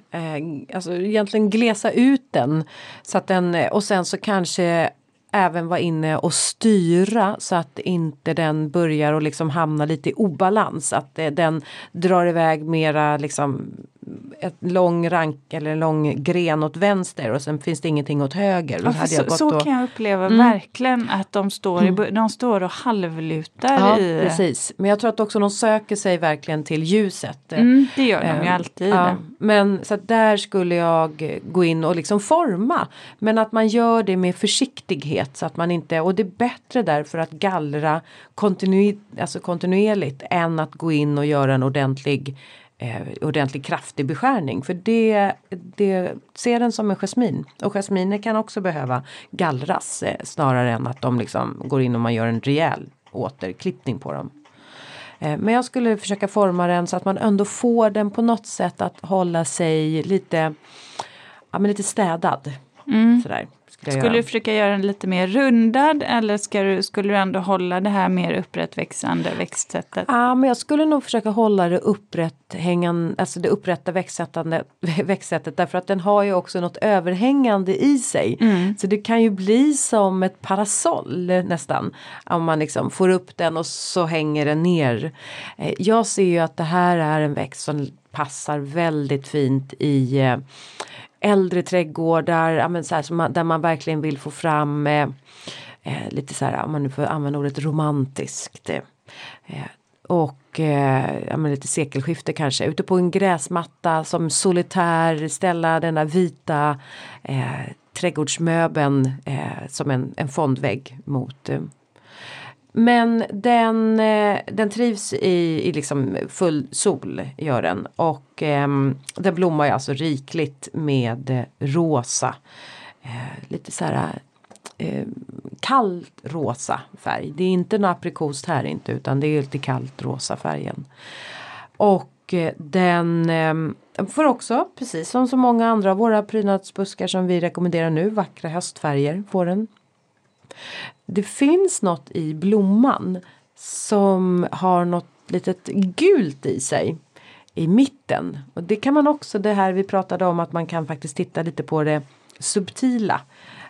alltså egentligen glesa ut den. Så att den, och sen så kanske även vara inne och styra så att inte den börjar och liksom hamna lite i obalans. Att eh, den drar iväg mera liksom ett lång rank eller en lång gren åt vänster och sen finns det ingenting åt höger. Ja, så, så och- kan jag uppleva Mm. verkligen att de står, i, bu- de står och halvlutar Ja, i... precis. Men jag tror att också de söker sig verkligen till ljuset. Mm, det gör de ju Eh, alltid. Ja, men så där skulle jag gå in och liksom forma. Men att man gör det med försiktighet så att man inte, och det är bättre därför att gallra kontinu, alltså kontinuerligt än att gå in och göra en ordentlig eh, ordentlig kraftig beskärning. För det, det ser den som en jasmin. Och jasminer kan också behöva gallras eh, snarare än att de liksom går in och man gör en rejäl återklippning på dem. Eh, Men jag skulle försöka forma den så att man ändå får den på något sätt att hålla sig lite, ja, men lite städad. Sådär, skulle Skulle du försöka göra den lite mer rundad eller ska du, skulle du ändå hålla det här mer upprättväxande växtsättet? Ja, men jag skulle nog försöka hålla det upprätt hängan, alltså det upprätta växtsättande, växtsättet därför att den har ju också något överhängande i sig. Så det kan ju bli som ett parasoll nästan. Om man liksom får upp den och så hänger den ner. Eh, Jag ser ju att det här är en växt som passar väldigt fint i eh, äldre trädgårdar, ja, men så här, som man, där man verkligen vill få fram eh, eh, lite så här, om man nu får använda ordet romantiskt. Eh, och eh, ja, men lite sekelskifte kanske. Ute på en gräsmatta som solitär ställa denna vita eh, trädgårdsmöbeln eh, som en, en fondvägg mot eh, men den, eh, den trivs i, i liksom full sol gör den och eh, den blommar ju alltså rikligt med rosa. Eh, lite så här eh, kallt rosa färg. Det är inte något aprikost här inte utan det är lite kallt rosa färgen. Och eh, den eh, får också, precis som så många andra av våra prydnadsbuskar som vi rekommenderar nu, vackra höstfärger får den. Det finns något i blomman som har något litet gult i sig i mitten. Och det kan man också, det här vi pratade om att man kan faktiskt titta lite på det subtila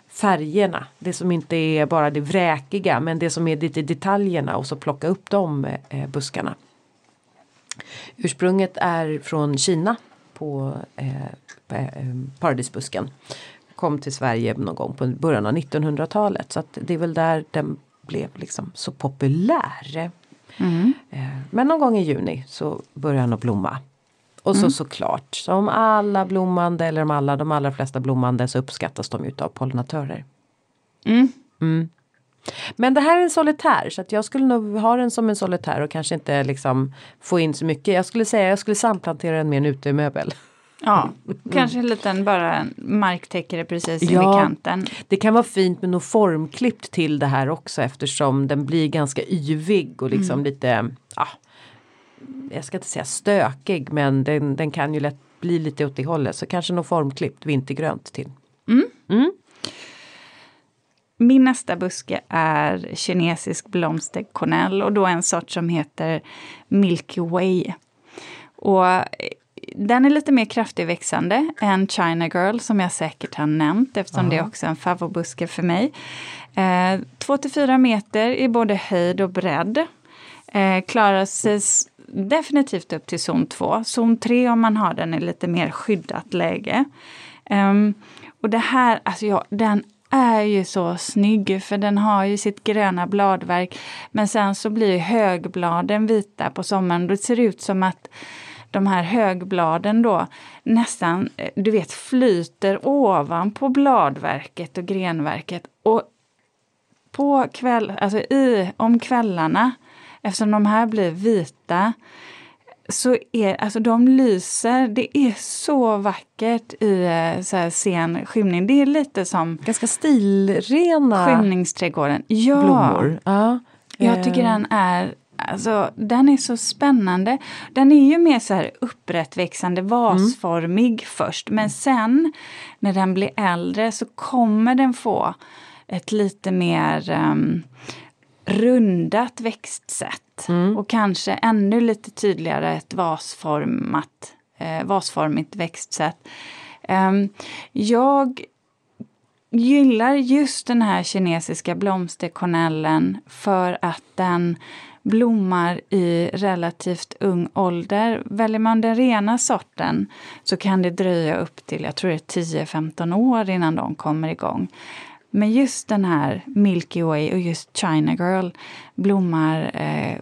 färgerna. Det som inte är bara det vräkiga men det som är lite detaljerna och så plocka upp de eh, buskarna. Ursprunget är från Kina på eh, eh, paradisbusken. Kom till Sverige någon gång på början av 1900-talet så att det är väl där den blev liksom så populär. Eh, Men någon gång i juni så börjar den att blomma. Och så såklart, som alla blommande eller de, alla, de allra flesta blommande så uppskattas de utav pollinatörer. Mm. Mm. Men det här är en solitär så att jag skulle nog ha den som en solitär och kanske inte liksom få in så mycket. Jag skulle säga jag skulle samplantera den med en utemöbel. Ja, kanske en liten bara marktäckare precis Ja. vid kanten. Det kan vara fint med något formklippt till det här också eftersom den blir ganska yvig och liksom lite, ja, jag ska inte säga stökig men den, den kan ju lätt blir lite åt det hållet så kanske något formklippt vintergrönt till. Min nästa buske är kinesisk blomsterkornell och då en sort som heter Milky Way. Och den är lite mer kraftigväxande än China Girl som jag säkert har nämnt eftersom det är också en favoritbuske för mig. Eh, 2 4 meter i både höjd och bredd. Eh, klarar sig definitivt upp till zon 2. Zon 3 om man har den i lite mer skyddat läge. Ehm, och det här, alltså ja, den är ju så snygg för den har ju sitt gröna bladverk. Men sen så blir högbladen vita på sommaren. Det ser ut som att de här högbladen då nästan, eh, du vet, flyter ovanpå bladverket och grenverket. Och på kväll, alltså i, om kvällarna, eftersom de här blir vita, så är, alltså de lyser, det är så vackert i eh, så här sen skymning. Det är lite som Ganska stilrena skymningsträdgården. Ja, blommor. Ja. jag tycker Eh, den är Alltså, den är så spännande. Den är ju mer så här upprättväxande, vasformig först. Men sen när den blir äldre så kommer den få ett lite mer um, rundat växtsätt. Och kanske ännu lite tydligare ett vasformat, eh, vasformigt växtsätt. Ehm, jag gillar just den här kinesiska blomsterkornellen för att den blommar i relativt ung ålder. Väljer man den rena sorten så kan det dröja upp till, jag tror det är 10-15 år innan de kommer igång. Men just den här Milky Way och just China Girl blommar eh,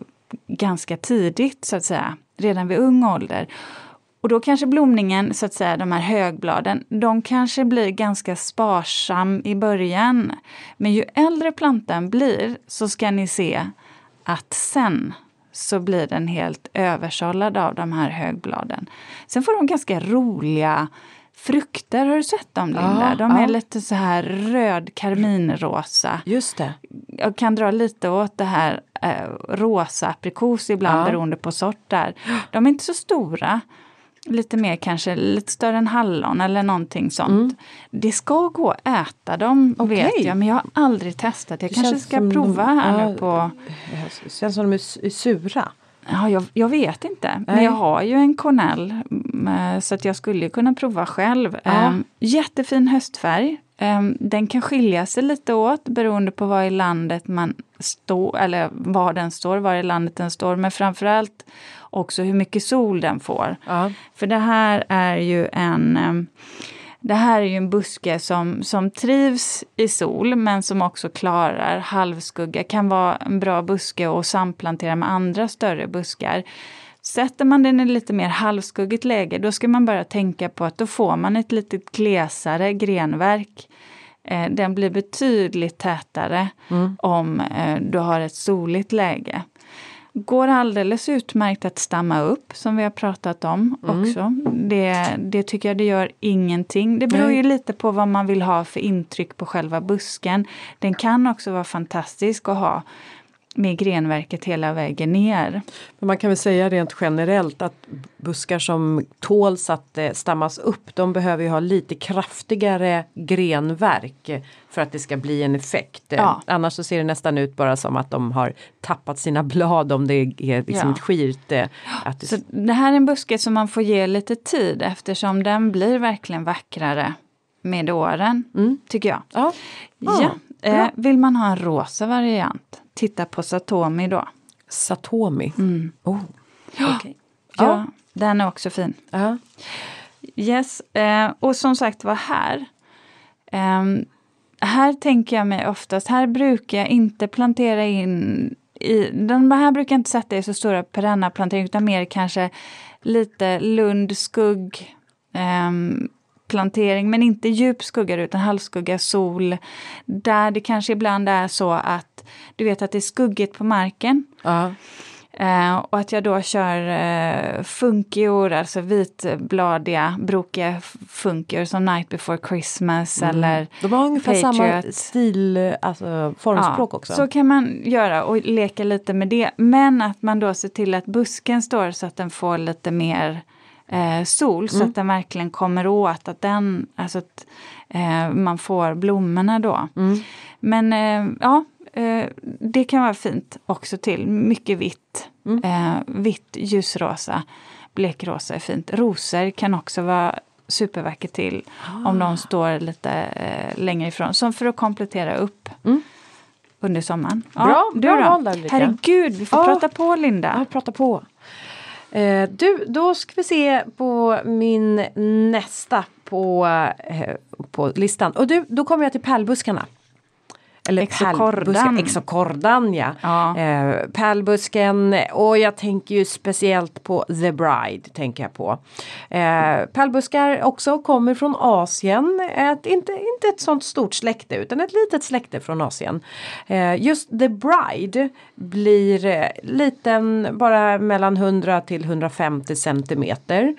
ganska tidigt så att säga, redan vid ung ålder. Och då kanske blomningen, så att säga, de här högbladen, de kanske blir ganska sparsam i början. Men ju äldre plantan blir så ska ni se att sen så blir den helt översållad av de här högbladen. Sen får de ganska roliga frukter, har du sett dem Linda? Ja, de är ja. lite så här röd karminrosa. Just det. Jag kan dra lite åt det här eh, rosa aprikos ibland Ja. beroende på sort där. De är inte så stora. Lite mer kanske, lite större än hallon eller någonting sånt. Det ska gå att äta dem Okej. vet jag, men jag har aldrig testat. Jag Det kanske ska prova de- här ja, nu på... Det känns som de är su- sura. Ja, jag, jag vet inte. Men Nej. jag har ju en Cornell mm, eh, så att jag skulle kunna prova själv. Ja. Ehm, jättefin höstfärg. Ehm, den kan skilja sig lite åt beroende på var i landet man står, eller var den står, var i landet den står. Men framförallt också hur mycket sol den får. Ja. För det här är ju en ehm, det här är ju en buske som, som trivs i sol men som också klarar halvskugga. Kan vara en bra buske att samplantera med andra större buskar. Sätter man den i lite mer halvskuggigt läge då ska man bara tänka på att då får man ett lite glesare grenverk. Eh, den blir betydligt tätare om eh, du har ett soligt läge. Går alldeles utmärkt att stamma upp som vi har pratat om också. Det, det tycker jag det gör ingenting. Det beror ju lite på vad man vill ha för intryck på själva busken. Den kan också vara fantastisk att ha med grenverket hela vägen ner. Men man kan väl säga rent generellt att buskar som tåls att eh, stammas upp de behöver ju ha lite kraftigare grenverk för att det ska bli en effekt. Ja. Annars så ser det nästan ut bara som att de har tappat sina blad om det är liksom Ja. ett skirt. eh, Att det, Så det här är en buske som man får ge lite tid eftersom den blir verkligen vackrare med åren, tycker jag. ja. Ja. Eh, vill man ha en rosa variant, titta på Satomi då. Satomi. Oh. okej. Ja, Ja. Den är också fin. Ja. Yes, eh, och som sagt var här. ehm, här tänker jag mig oftast, här brukar jag inte plantera in i, de här brukar jag inte sätta i så stora perenna planteringar utan mer kanske lite lund, skugg, ehm, plantering, men inte djup skugga utan halvskugga, sol. Där det kanske ibland är så att du vet att det är skuggigt på marken. Ja. Eh, och att jag då kör eh, funkior, alltså vitbladiga, brokiga funkior som Night before Christmas eller De har ungefär samma Patriot. stil, eh, alltså formspråk också. Så kan man göra och leka lite med det. Men att man då ser till att busken står så att den får lite mer eh, sol så att den verkligen kommer åt, att den, alltså att eh, man får blommorna då. Men eh, ja, eh, det kan vara fint också till. Mycket vitt. Eh, vitt, ljusrosa, blekrosa är fint. Rosor kan också vara supervackert till om de står lite eh, längre ifrån. Som för att komplettera upp under sommaren. Bra, du bra då? val där. Herregud, vi får Ja. prata på Linda. Ja, prata på. Eh, du, då ska vi se på min nästa på, eh, på listan. Och du, då kommer jag till pärlbuskarna. Eller Exocordan. pärlbuskar- Exocordan ja. Ja. Eh, pärlbusken och jag tänker ju speciellt på The Bride. tänker jag på. Eh, pärlbuskar också kommer från Asien. Ett, inte, inte ett sånt stort släkte utan ett litet släkte från Asien. Eh, just The Bride blir eh, liten, bara mellan 100 till 150 centimeter.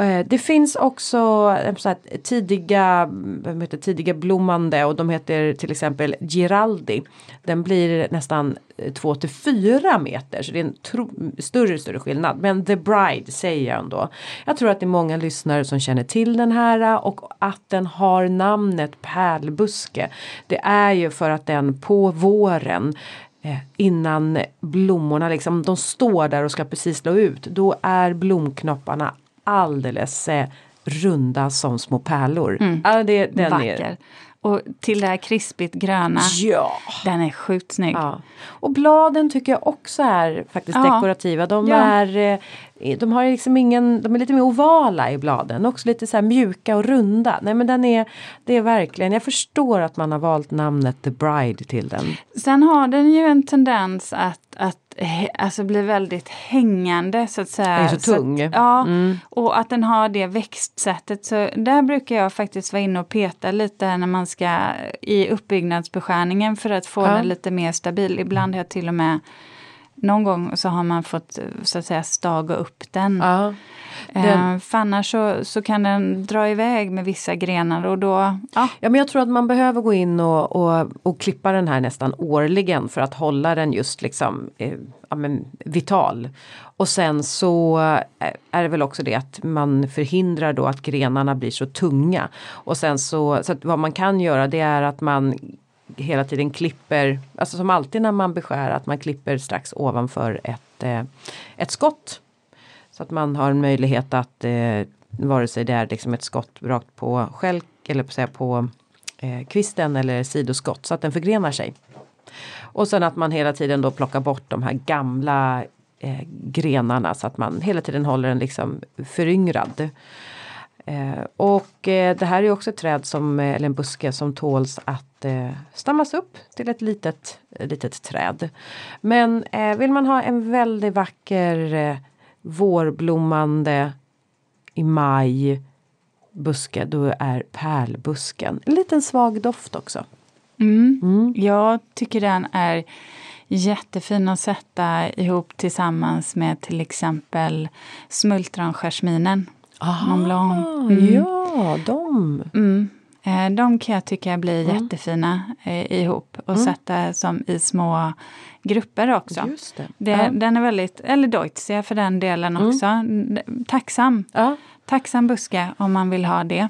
Eh, det finns också eh, så här, tidiga, vad heter, tidiga blommande och de heter till exempel Giraldi. Den blir nästan eh, 2 till 4 meter så det är en tro, större större skillnad. Men The Bride säger jag ändå. Jag tror att det är många lyssnare som känner till den här och att den har namnet pärlbuske. Det är ju för att den på våren innan blommorna liksom, de står där och ska precis slå ut. Då är blomknopparna alldeles eh, runda som små pärlor. Ja, det, den Vacker. Är, Och till det här krispigt gröna. ja. Den är sjukt snygg. ja. Och bladen tycker jag också är faktiskt Ja. dekorativa. De Ja. är eh, de har liksom ingen, de är lite mer ovala i bladen. Också lite så mjuka och runda. Nej men den är, det är verkligen, jag förstår att man har valt namnet The Bride till den. Sen har den ju en tendens att, alltså bli väldigt hängande så att säga. Den är så tung. Att, ja, Mm. och att den har det växtsättet. Så där brukar jag faktiskt vara inne och peta lite när man ska i uppbyggnadsbeskärningen för att få Ja. den lite mer stabil. Ibland har jag till och med någon gång så har man fått så att säga staga upp den. Ja. Eh, Den- för annars så, så kan den dra iväg med vissa grenar och då, ja, Ja men jag tror att man behöver gå in och, och, och klippa den här nästan årligen för att hålla den just liksom eh, ja, men, vital. Och sen så eh, är det väl också det att man förhindrar då att grenarna blir så tunga. Och sen så, så vad man kan göra det är att man hela tiden klipper, alltså som alltid när man beskär, att man klipper strax ovanför ett, eh, ett skott. Så att man har en möjlighet att eh, vare sig det är liksom ett skott rakt på skälk eller på, säga, på eh, kvisten eller sidoskott så att den förgrenar sig. Och sen att man hela tiden då plockar bort de här gamla eh, grenarna så att man hela tiden håller den liksom föryngrad. Eh, och eh, det här är också ett träd som, eh, eller en buske som tåls att eh, stammas upp till ett litet, litet träd. Men eh, vill man ha en väldigt vacker eh, vårblommande i maj buske då är pärlbusken. En liten svag doft också. Mm. Jag tycker den är jättefin att sätta ihop tillsammans med till exempel smultronjasminen. Mont Blanc. Mm. Ja, de. Mm. Eh, De kan jag tycka blir jättefina eh, ihop och sätta som i små grupper också. Just det. Det, ja. Den är väldigt, eller Deutzia för den delen också. Tacksam. Ja. Tacksam buske om man vill ha det.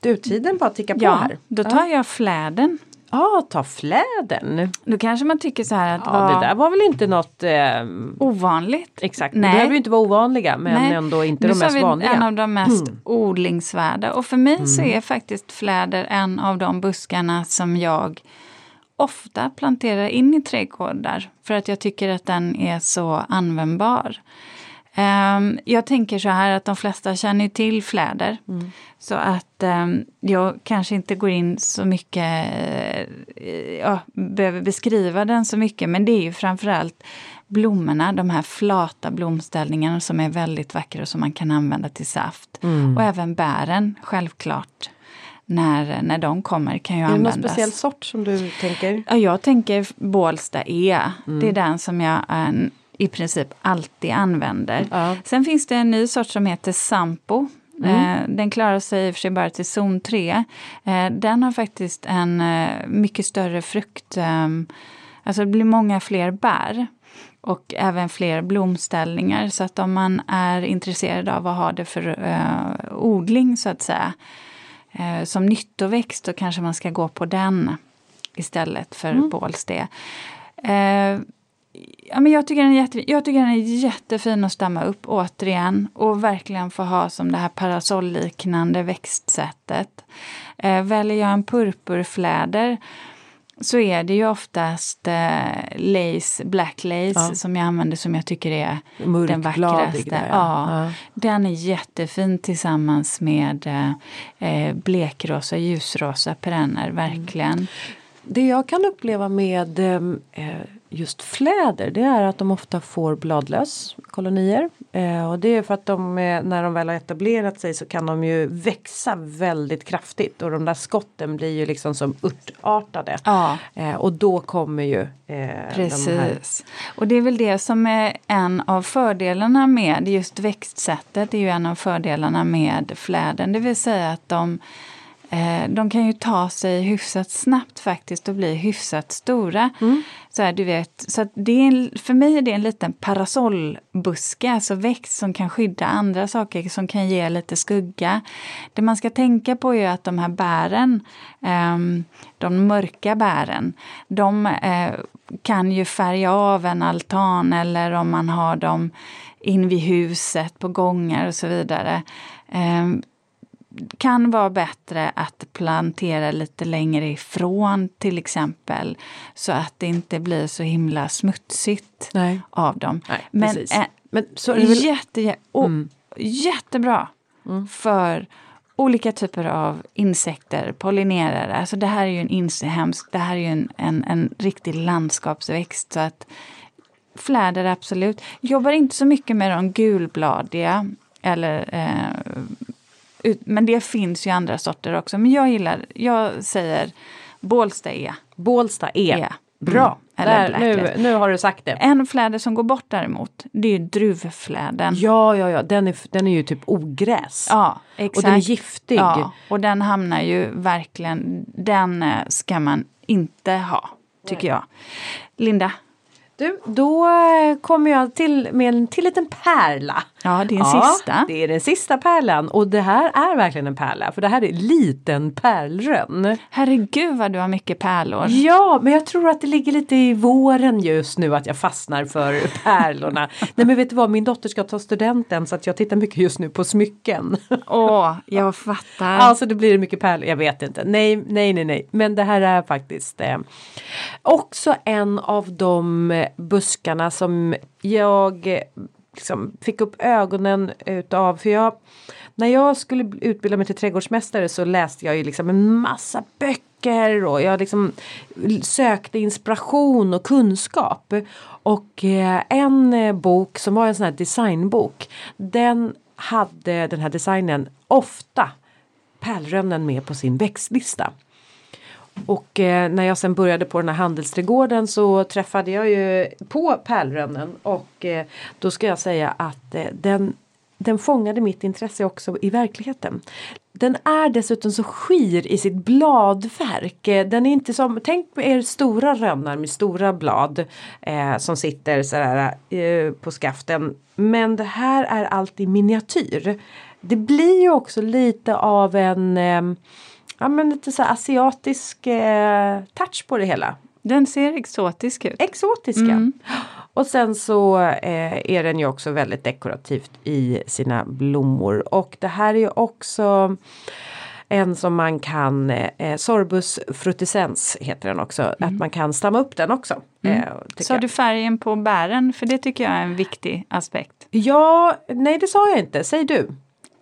Du, tiden bara tickar på Ja, här. då tar jag fläden. Ja, ta fläden. Då kanske man tycker så här att Ja, vad det där var väl inte något ehm, ovanligt. Exakt, det Nej. behöver ju inte vara ovanliga men Nej. ändå inte Nu de mest vi vanliga. en av de mest Mm. odlingsvärda. Och för mig så är faktiskt fläder en av de buskarna som jag ofta planterar in i trädgårdar. För att jag tycker att den är så användbar. Ehm, jag tänker så här att de flesta känner till fläder. Mm. Så att ehm, jag kanske inte går in så mycket, eh, ja, behöver beskriva den så mycket. Men det är ju framförallt blommorna, de här flata blomställningarna som är väldigt vackra och som man kan använda till saft. Mm. Och även bären, självklart. När, när de kommer kan ju Är det någon användas. speciell sort som du tänker? Ja, jag tänker Bålsta E. Mm. Det är den som jag eh, i princip alltid använder. Ja. Sen finns det en ny sort som heter Sampo. Mm. Eh, den klarar sig i och för sig bara till zon 3. Eh, den har faktiskt en eh, mycket större frukt. Eh, alltså det blir många fler bär. och även fler blomställningar. Så att om man är intresserad av vad ha det för eh, odling så att säga eh, som nyttoväxt då kanske man ska gå på den istället för mm. bålste. Eh, ja, men jag, tycker den är jätte, jag tycker den är jättefin att stämma upp återigen och verkligen få ha som det här parasolliknande växtsättet. Eh, väljer jag en purpurfläder så är det ju oftast eh, lace, black lace ja. som jag använder som jag tycker är Mörk, den vackraste. Där, ja. ja. Den är jättefin tillsammans med eh, eh blekrosa, ljusrosa perenner, verkligen. Mm. Det jag kan uppleva med eh, just fläder det är att de ofta får bladlös kolonier. Eh, och det är för att de när de väl har etablerat sig så kan de ju växa väldigt kraftigt och de där skotten blir ju liksom som örtartade. Ja. Eh, och då kommer ju eh, Precis. De och det är väl det som är en av fördelarna med just växtsättet. Det är ju en av fördelarna med fläden. Det vill säga att de de kan ju ta sig hyfsat snabbt faktiskt och bli hyfsat stora. Mm. Så, här, du vet, så det är, för mig är det en liten parasollbuske, alltså växt som kan skydda andra saker, som kan ge lite skugga. Det man ska tänka på är att de här bären, ehm, de mörka bären, de eh, kan ju färga av en altan eller om man har dem in vid huset på gångar och så vidare. Kan vara bättre att plantera lite längre ifrån till exempel. Så att det inte blir så himla smutsigt Nej. av dem. Nej, Men, äh, Men så är det väl... jätte, och, mm. jättebra mm. för olika typer av insekter, pollinerare. Alltså det här är ju en inhemsk, det här är ju en, en, en riktig landskapsväxt. Så att fläder absolut. Jobbar inte så mycket med de gulbladiga eller eh, men det finns ju andra sorter också. Men jag gillar, jag säger Bålsta E. Bålsta E. e. Bra! Mm. Där, nu, nu har du sagt det. En fläder som går bort däremot, det är druvfläden. Ja, ja, ja, den är, den är ju typ ogräs. Ja, exakt. Och den är giftig. Ja, och den hamnar ju verkligen, den eh, ska man inte ha, tycker jag. Linda, du, då eh, kommer jag till med en till liten pärla. Ja, det är den ja, sista. Det är den sista pärlan och det här är verkligen en pärla för det här är liten pärlrönn. Herregud vad du har mycket pärlor. Ja, men jag tror att det ligger lite i våren just nu att jag fastnar för pärlorna. Nej men vet du vad, min dotter ska ta studenten så att jag tittar mycket just nu på smycken. Åh, jag fattar. Alltså det blir mycket pärlor, jag vet inte. Nej, nej, nej, nej. Men det här är faktiskt eh, också en av de buskarna som jag liksom fick upp ögonen utav. För jag, när jag skulle utbilda mig till trädgårdsmästare så läste jag ju liksom en massa böcker och jag liksom sökte inspiration och kunskap. Och eh, en bok som var en sån här designbok den hade den här designen ofta pärlrönnen med på sin växtlista. Och eh, när jag sen började på den här handelsträdgården så träffade jag ju på pärlrönnen och eh, då ska jag säga att eh, den, den fångade mitt intresse också i verkligheten. Den är dessutom så skir i sitt bladverk. Eh, den är inte som, tänk er stora rönnar med stora blad eh, som sitter sådär eh, på skaften. Men det här är allt i miniatyr. Det blir ju också lite av en eh, ja, men lite så asiatisk eh, touch på det hela. Den ser exotisk ut. Exotiska. Mm. Och sen så eh, är den ju också väldigt dekorativt i sina blommor. Och det här är ju också en som man kan, eh, Sorbus frutescens heter den också, mm. att man kan stamma upp den också. Mm. Eh, sa du färgen på bären? För det tycker jag är en viktig aspekt. Ja, nej det sa jag inte, säg du.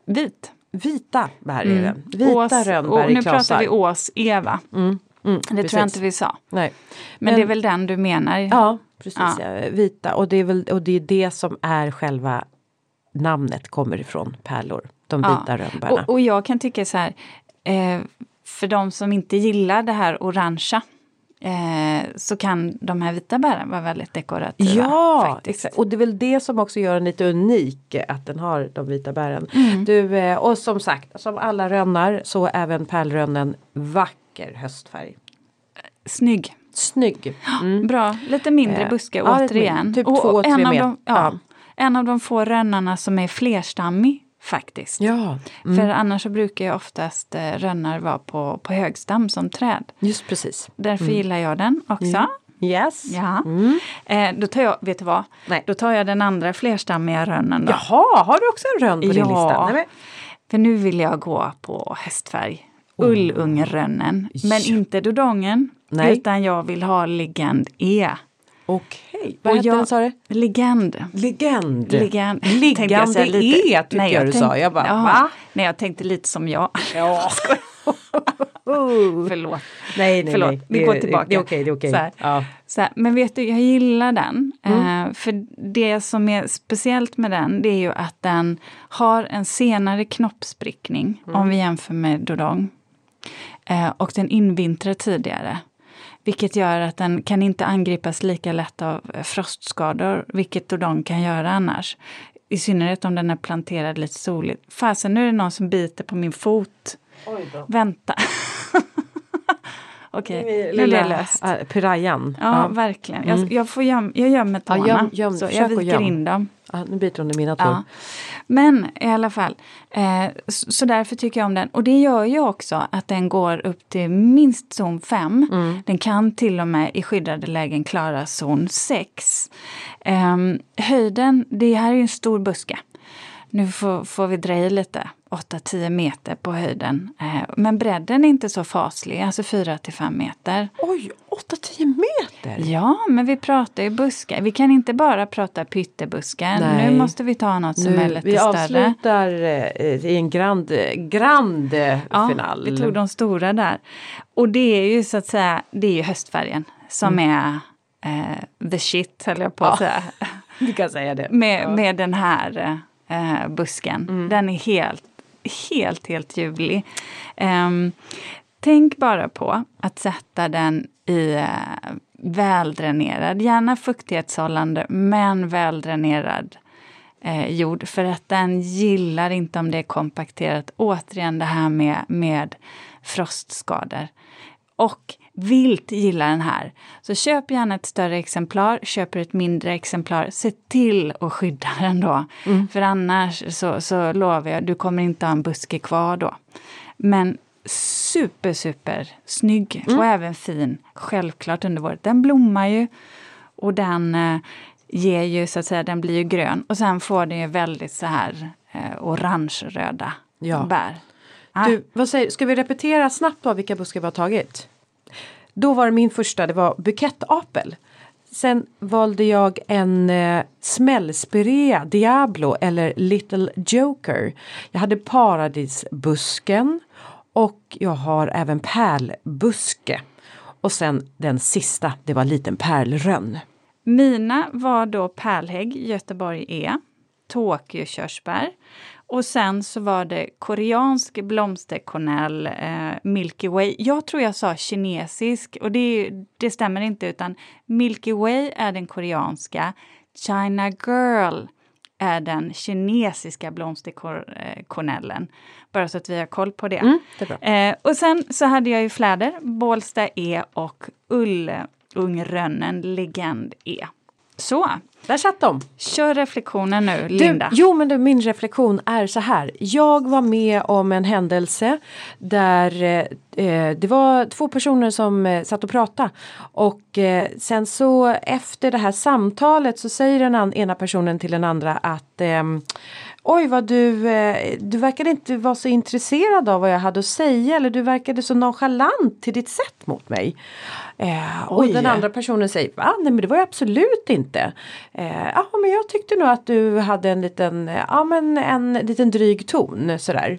Vit. Vita bär är mm. det. Vita ås, rönnbär i Nu pratar vi Ås-Eva. Mm. Mm, det precis. tror jag inte vi sa. Nej. Men, Men, det är väl den du menar? Ja, precis. Ja. Ja. Vita och det, är väl, och det är det som är själva namnet kommer ifrån pärlor. De vita ja. rönnbärna. Och, och, jag kan tycka så här. Eh, för de som inte gillar det här orangea eh, så kan de här vita bären vara väldigt dekorativa. Ja, exakt. och det är väl det som också gör den lite unik att den har de vita bären. Mm. Du, eh, och som sagt, som alla rönnar så även pärlrönnen vacker höstfärg. Snygg. Snygg. Mm. Bra, lite mindre Eh, buske ja, återigen. Typ Och- två, och tre en av meter. de, ja, Ja. En av de få rönnarna som är flerstammig faktiskt. Ja, För annars så brukar ju oftast eh, rönnar vara på, på högstam som träd. just precis. Därför gillar jag den också. Yes. Ja. Mm. Eh, då tar jag, vet du vad? Nej. Då tar jag den andra flerstammiga rönnen då. Jaha, har du också en rönn på din Ja. lista? Nej, För nu vill jag gå på hästfärg. Ullungrönnen. Men Ja. inte dodongen. Nej. Utan jag vill ha Legend E. Okej, vad Och hette jag- den sa du? Legend. Legend. Legend. jag Liggande säga lite. E tycker Nej, jag du sa. Jag bara, ja. va? Nej, jag tänkte lite som jag. Ja. oh. Förlåt. Nej, nej, Förlåt, nej. vi går tillbaka. Det är okej, det är. Så här. Ja. Så här, men vet du, jag gillar den. Mm. Eh, för det som är speciellt med den, det är ju att den har en senare knoppsprickning Mm. om vi jämför med Dodong. Eh, och den invintrar tidigare. Vilket gör att den kan inte angripas lika lätt av eh, frostskador, vilket Dodong kan göra annars. I synnerhet om den är planterad lite soligt. Fasen, nu är det någon som biter på min fot. Vänta. Okej, nu Lilla löst. äh, pirayan. Ja, verkligen. Jag, jag, får göm, jag gömmer tårna. Mm. göm- göm, så jag viker göm. in dem. Ja, nu biter hon i mina tår. Ja. Men i alla fall, eh, så, så därför tycker jag om den. Och det gör ju också att den går upp till minst zon 5. Mm. Den kan till och med i skyddade lägen klara zon 6. Ehm, höjden, det här är ju en stor buske. Nu får, får vi dra i lite, 8-10 meter på höjden. Eh, men bredden är inte så faslig, alltså 4-5 meter. Oj, 8-10 meter! Ja, men vi pratar ju buskar. Vi kan inte bara prata pyttebuskar. Nej. Nu måste vi ta något som är Nu, lite vi större. avslutar eh, i en grand, grand eh, Ja, final. vi tog de stora där. Och det är ju så att säga, det är ju höstfärgen som är eh, the shit, höll jag på att Mm. Ja. säga. Du kan säga det. Med, med den här eh, busken. Mm. Den är helt, helt, helt ljuvlig. Ehm, tänk bara på att sätta den i eh, väldränerad, gärna fuktighetshållande, men väldränerad eh, jord. För att den gillar inte om det är kompakterat. Återigen det här med, med frostskador. Och vilt gillar den här. Så köp gärna ett större exemplar, köper ett mindre exemplar. Se till att skydda den då. För annars så, så lovar jag, du kommer inte ha en buske kvar då. Men super, super snygg och även fin. Självklart under året. Den blommar ju och den eh, ger ju så att säga, den blir ju grön. Och sen får den ju väldigt så här eh, orange-röda Ja. bär. Ah, Du, vad säger, ska vi repetera snabbt då vilka buskar vi har tagit? Då var det min första, det var bukettapel. Sen valde jag en eh, smällspirea, Diablo eller Little Joker. Jag hade paradisbusken och jag har även pärlbuske. Och sen den sista, det var liten pärlrönn. Mina var då pärlhägg, Göteborg E, Tokyo-körsbär och sen så var det koreansk blomsterkornell, eh, Milky Way. Jag tror jag sa kinesisk och det, det stämmer inte utan Milky Way är den koreanska, China Girl är den kinesiska blomsterkornellen. Bara så att vi har koll på det. Mm, det. Eh, och sen så hade jag ju fläder, Bålsta E och Ullungrönnen Legend E. Så, Där satt de! kör reflektionen nu, Du, Linda. jo men du, min reflektion är så här. Jag var med om en händelse där eh, det var två personer som eh, satt och pratade. Och eh, sen så efter det här samtalet så säger den ena personen till den andra att ehm, Oj vad du, eh, du verkade inte vara så intresserad av vad jag hade att säga eller du verkade så nonchalant till ditt sätt mot mig. Eh, och den andra personen säger, va? Nej men det var jag absolut inte. Eh, ja men jag tyckte nog att du hade en liten, ja men en liten dryg ton sådär.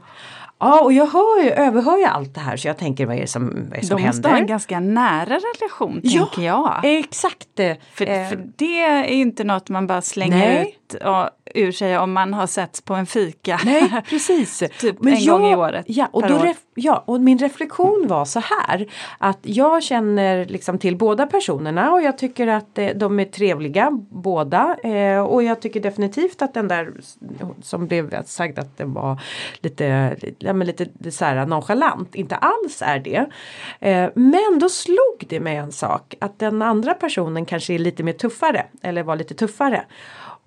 Ja och jag hör ju, överhör ju allt det här så jag tänker vad är det som, vad är det som De måste ha en ganska nära relation, Ja, tänker jag. Exakt. För, eh, för det är inte något man bara slänger Nej. ut och ur sig om man har setts på en fika. Nej, precis. typ en jag, gång i året. Ja och, år. ref, ja, och min reflektion var så här. Att jag känner liksom till båda personerna och jag tycker att eh, de är trevliga båda. Eh, och jag tycker definitivt att den där som blev sagt att den var lite, ja, men lite så här nonchalant. Inte alls är det. Eh, men då slog det mig en sak. Att den andra personen kanske är lite mer tuffare. Eller var lite tuffare.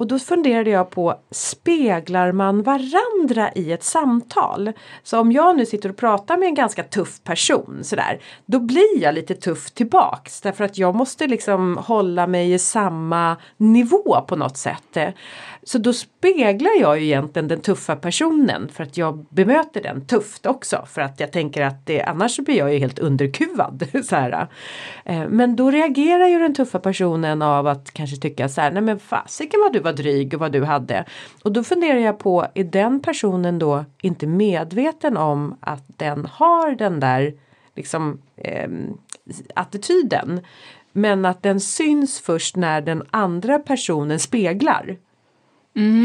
Och då funderade jag på, speglar man varandra i ett samtal? Så om jag nu sitter och pratar med en ganska tuff person sådär, då blir jag lite tuff tillbaks. Därför att jag måste liksom hålla mig i samma nivå på något sätt. Så då speglar jag ju egentligen den tuffa personen för att jag bemöter den tufft också. För att jag tänker att det, annars blir jag ju helt underkuvad. Så här. Eh, men då reagerar ju den tuffa personen av att kanske tycka så här, nej men fasiken vad du var dryg och vad du hade. Och då funderar jag på, är den personen då inte medveten om att den har den där liksom ehm, attityden. Men att den syns först när den andra personen speglar.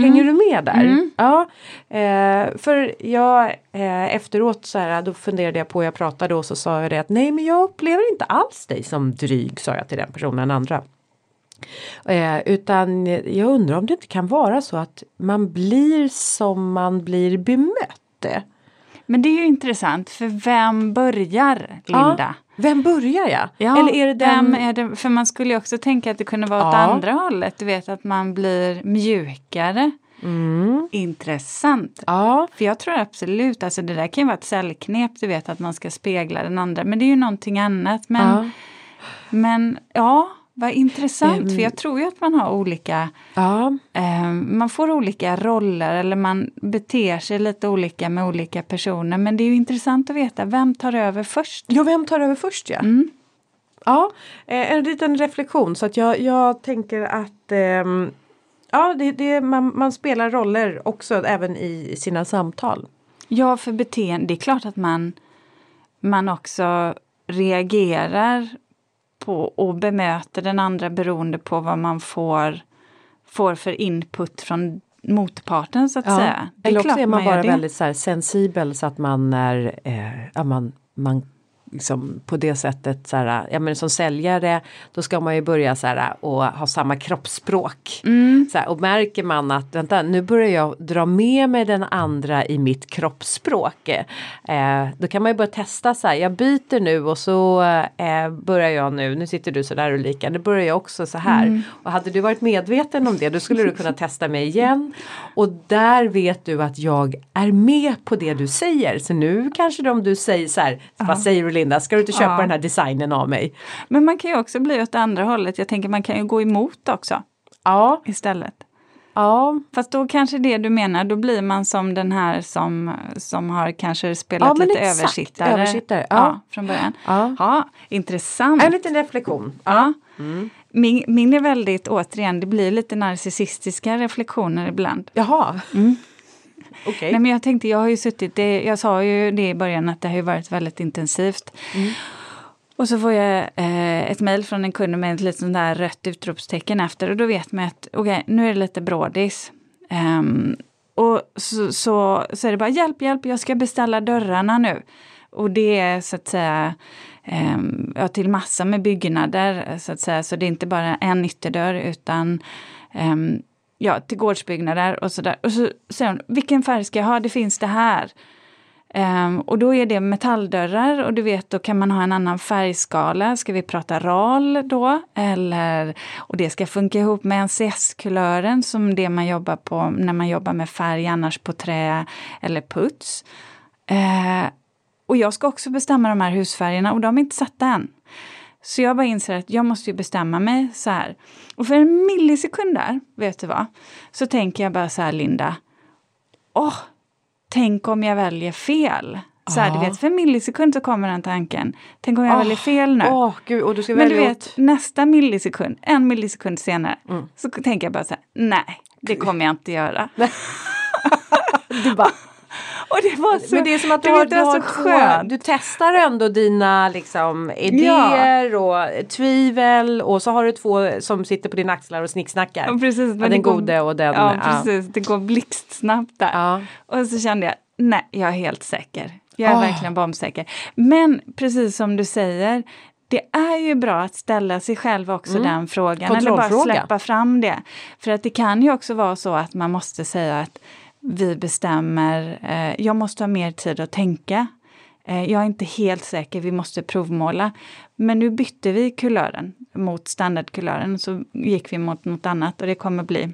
Hänger du med där? Ja, eh, för jag eh, efteråt så här, då funderade jag på, jag pratade och så sa jag det att nej men jag upplever inte alls dig som dryg sa jag till den personen, den andra. Eh, utan jag undrar om det inte kan vara så att man blir som man blir bemött. Men det är ju intressant, för vem börjar, Linda? Ja, vem börjar jag? Ja, Eller är det den... vem är det? För man skulle ju också tänka att det kunde vara åt Ja. andra hållet. Du vet att man blir mjukare. Mm. Intressant. Ja, För jag tror absolut, alltså det där kan ju vara ett säljknep, du vet att man ska spegla den andra. Men det är ju någonting annat. Men ja, men, ja vad intressant. Mm. För jag tror ju att man har olika, ja. eh, man får olika roller eller man beter sig lite olika med olika personer. Men det är ju intressant att veta, vem tar över först? Ja, vem tar över först ja? Mm. Ja, eh, en liten reflektion så att jag, jag tänker att ehm, Ja, det, det, man, man spelar roller också även i sina samtal. Ja, för beteende, det är klart att man, man också reagerar på och bemöter den andra beroende på vad man får, får för input från motparten så att säga. Det Eller också är man gör bara väldigt så sensibel så att man är, eh, ja, man, man liksom på det sättet så här, ja men som säljare då ska man ju börja så här och ha samma kroppsspråk. Mm. Så här, och märker man att vänta nu börjar jag dra med mig den andra i mitt kroppsspråk. Eh, då kan man ju börja testa så här, jag byter nu och så eh, börjar jag nu, nu sitter du så där Ulrika, nu börjar jag också så här. Mm. Och hade du varit medveten om det då skulle du kunna testa mig igen. Och där vet du att jag är med på det du säger. Så nu kanske de du säger så här, vad säger du Linda, ska du inte köpa Ja. den här designen av mig? Men man kan ju också bli åt andra hållet. Jag tänker man kan ju gå emot också Ja, istället. ja, Fast då kanske det du menar, då blir man som den här som, som har kanske spelat Ja, lite exakt, översittare, översittare, ja. från början. ja. Ja, intressant. En liten reflektion. Ja. Min, min är väldigt, återigen, det blir lite narcissistiska reflektioner ibland. Jaha. Okej. Nej, men jag tänkte, jag har ju suttit, det, jag sa ju det i början att det har ju varit väldigt intensivt. Och så får jag eh, ett mejl från en kund med ett litet sånt där rött utropstecken efter och då vet man att okej, nu är det lite brådis. Ehm, och så, så, så är det bara hjälp, hjälp, jag ska beställa dörrarna nu. Och det är så att säga ehm, ja, till massa med byggnader så att säga. Så det är inte bara en ytterdörr utan ehm, ja, till gårdsbyggnader och sådär. Och så säger hon, vilken färg ska jag ha? Det finns det här. Um, och då är det metalldörrar och du vet då kan man ha en annan färgskala. Ska vi prata RAL då? Eller, och det ska funka ihop med NCS-kulören som det man jobbar på när man jobbar med färg annars på trä eller puts. Uh, och jag ska också bestämma de här husfärgerna och de är inte satta än. Så jag bara inser att jag måste ju bestämma mig så här. Och för en millisekund där, vet du vad, så tänker jag bara så här Linda. Åh, tänk om jag väljer fel. Så här, du vet, för en millisekund så kommer den tanken. Tänk om jag Åh, väljer fel nu. Åh gud, och du ska Men du vet, nästa millisekund, en millisekund senare, Mm. så tänker jag bara så här, nej, det kommer jag inte göra. Du bara, Och det var så, Men det är som att du, har, du, har skönt. du testar ändå dina liksom, idéer och tvivel och så har du två som sitter på dina axlar och snicksnackar. Ja, precis, men Ja, det den går- gode och den... Ja, precis. Det går blixtsnabbt där. Ja. Och så kände jag, nej, jag är helt säker. Jag är Ah. verkligen bombsäker. Men precis som du säger, det är ju bra att ställa sig själv också den frågan. Eller bara Mm. Släppa fram det. För att det kan ju också vara så att man måste säga att vi bestämmer, eh, jag måste ha mer tid att tänka. Eh, jag är inte helt säker, vi måste provmåla. Men nu bytte vi kulören mot standardkulören, så gick vi mot något annat och det kommer bli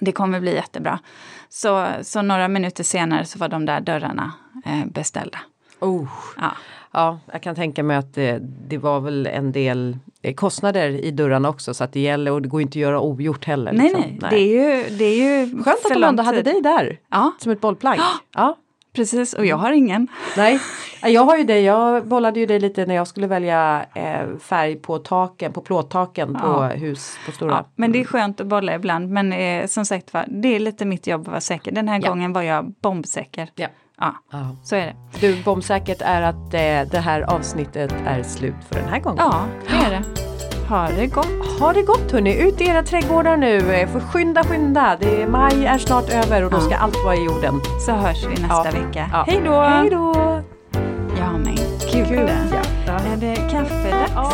det kommer bli jättebra. Så, så några minuter senare så var de där dörrarna eh, beställda. Oh. Ja. Ja, jag kan tänka mig att det, det var väl en del eh, kostnader i dörrarna också så att det gäller och det går inte att göra ogjort heller. Nej, liksom. nej, det är ju, det är ju Skönt att de ändå hade dig där Ja, som ett bollplank. Ja, precis. Och jag har ingen. nej. Ja, Jag har ju dig, jag bollade ju dig lite när jag skulle välja eh, färg på taken, på plåttaken på Ja. hus på stora. Ja, men det är skönt att bolla ibland. Men eh, som sagt var, det är lite mitt jobb att vara säker. Den här Ja. gången var jag bombsäker. Ja. Ja, så är det. Du, bombsäkert är att eh, det här avsnittet är slut för den här gången. Ja, det är det. Ha det gott. Ha det gott hörni, ut i era trädgårdar nu. Eh, För skynda, skynda. Det är, maj är snart över och då Ja. ska allt vara i jorden. Så hörs vi nästa Ja. vecka. Ja. Hej då! Hej då! Ja, men gud. Gud, ja. Är det kaffedags, Ja.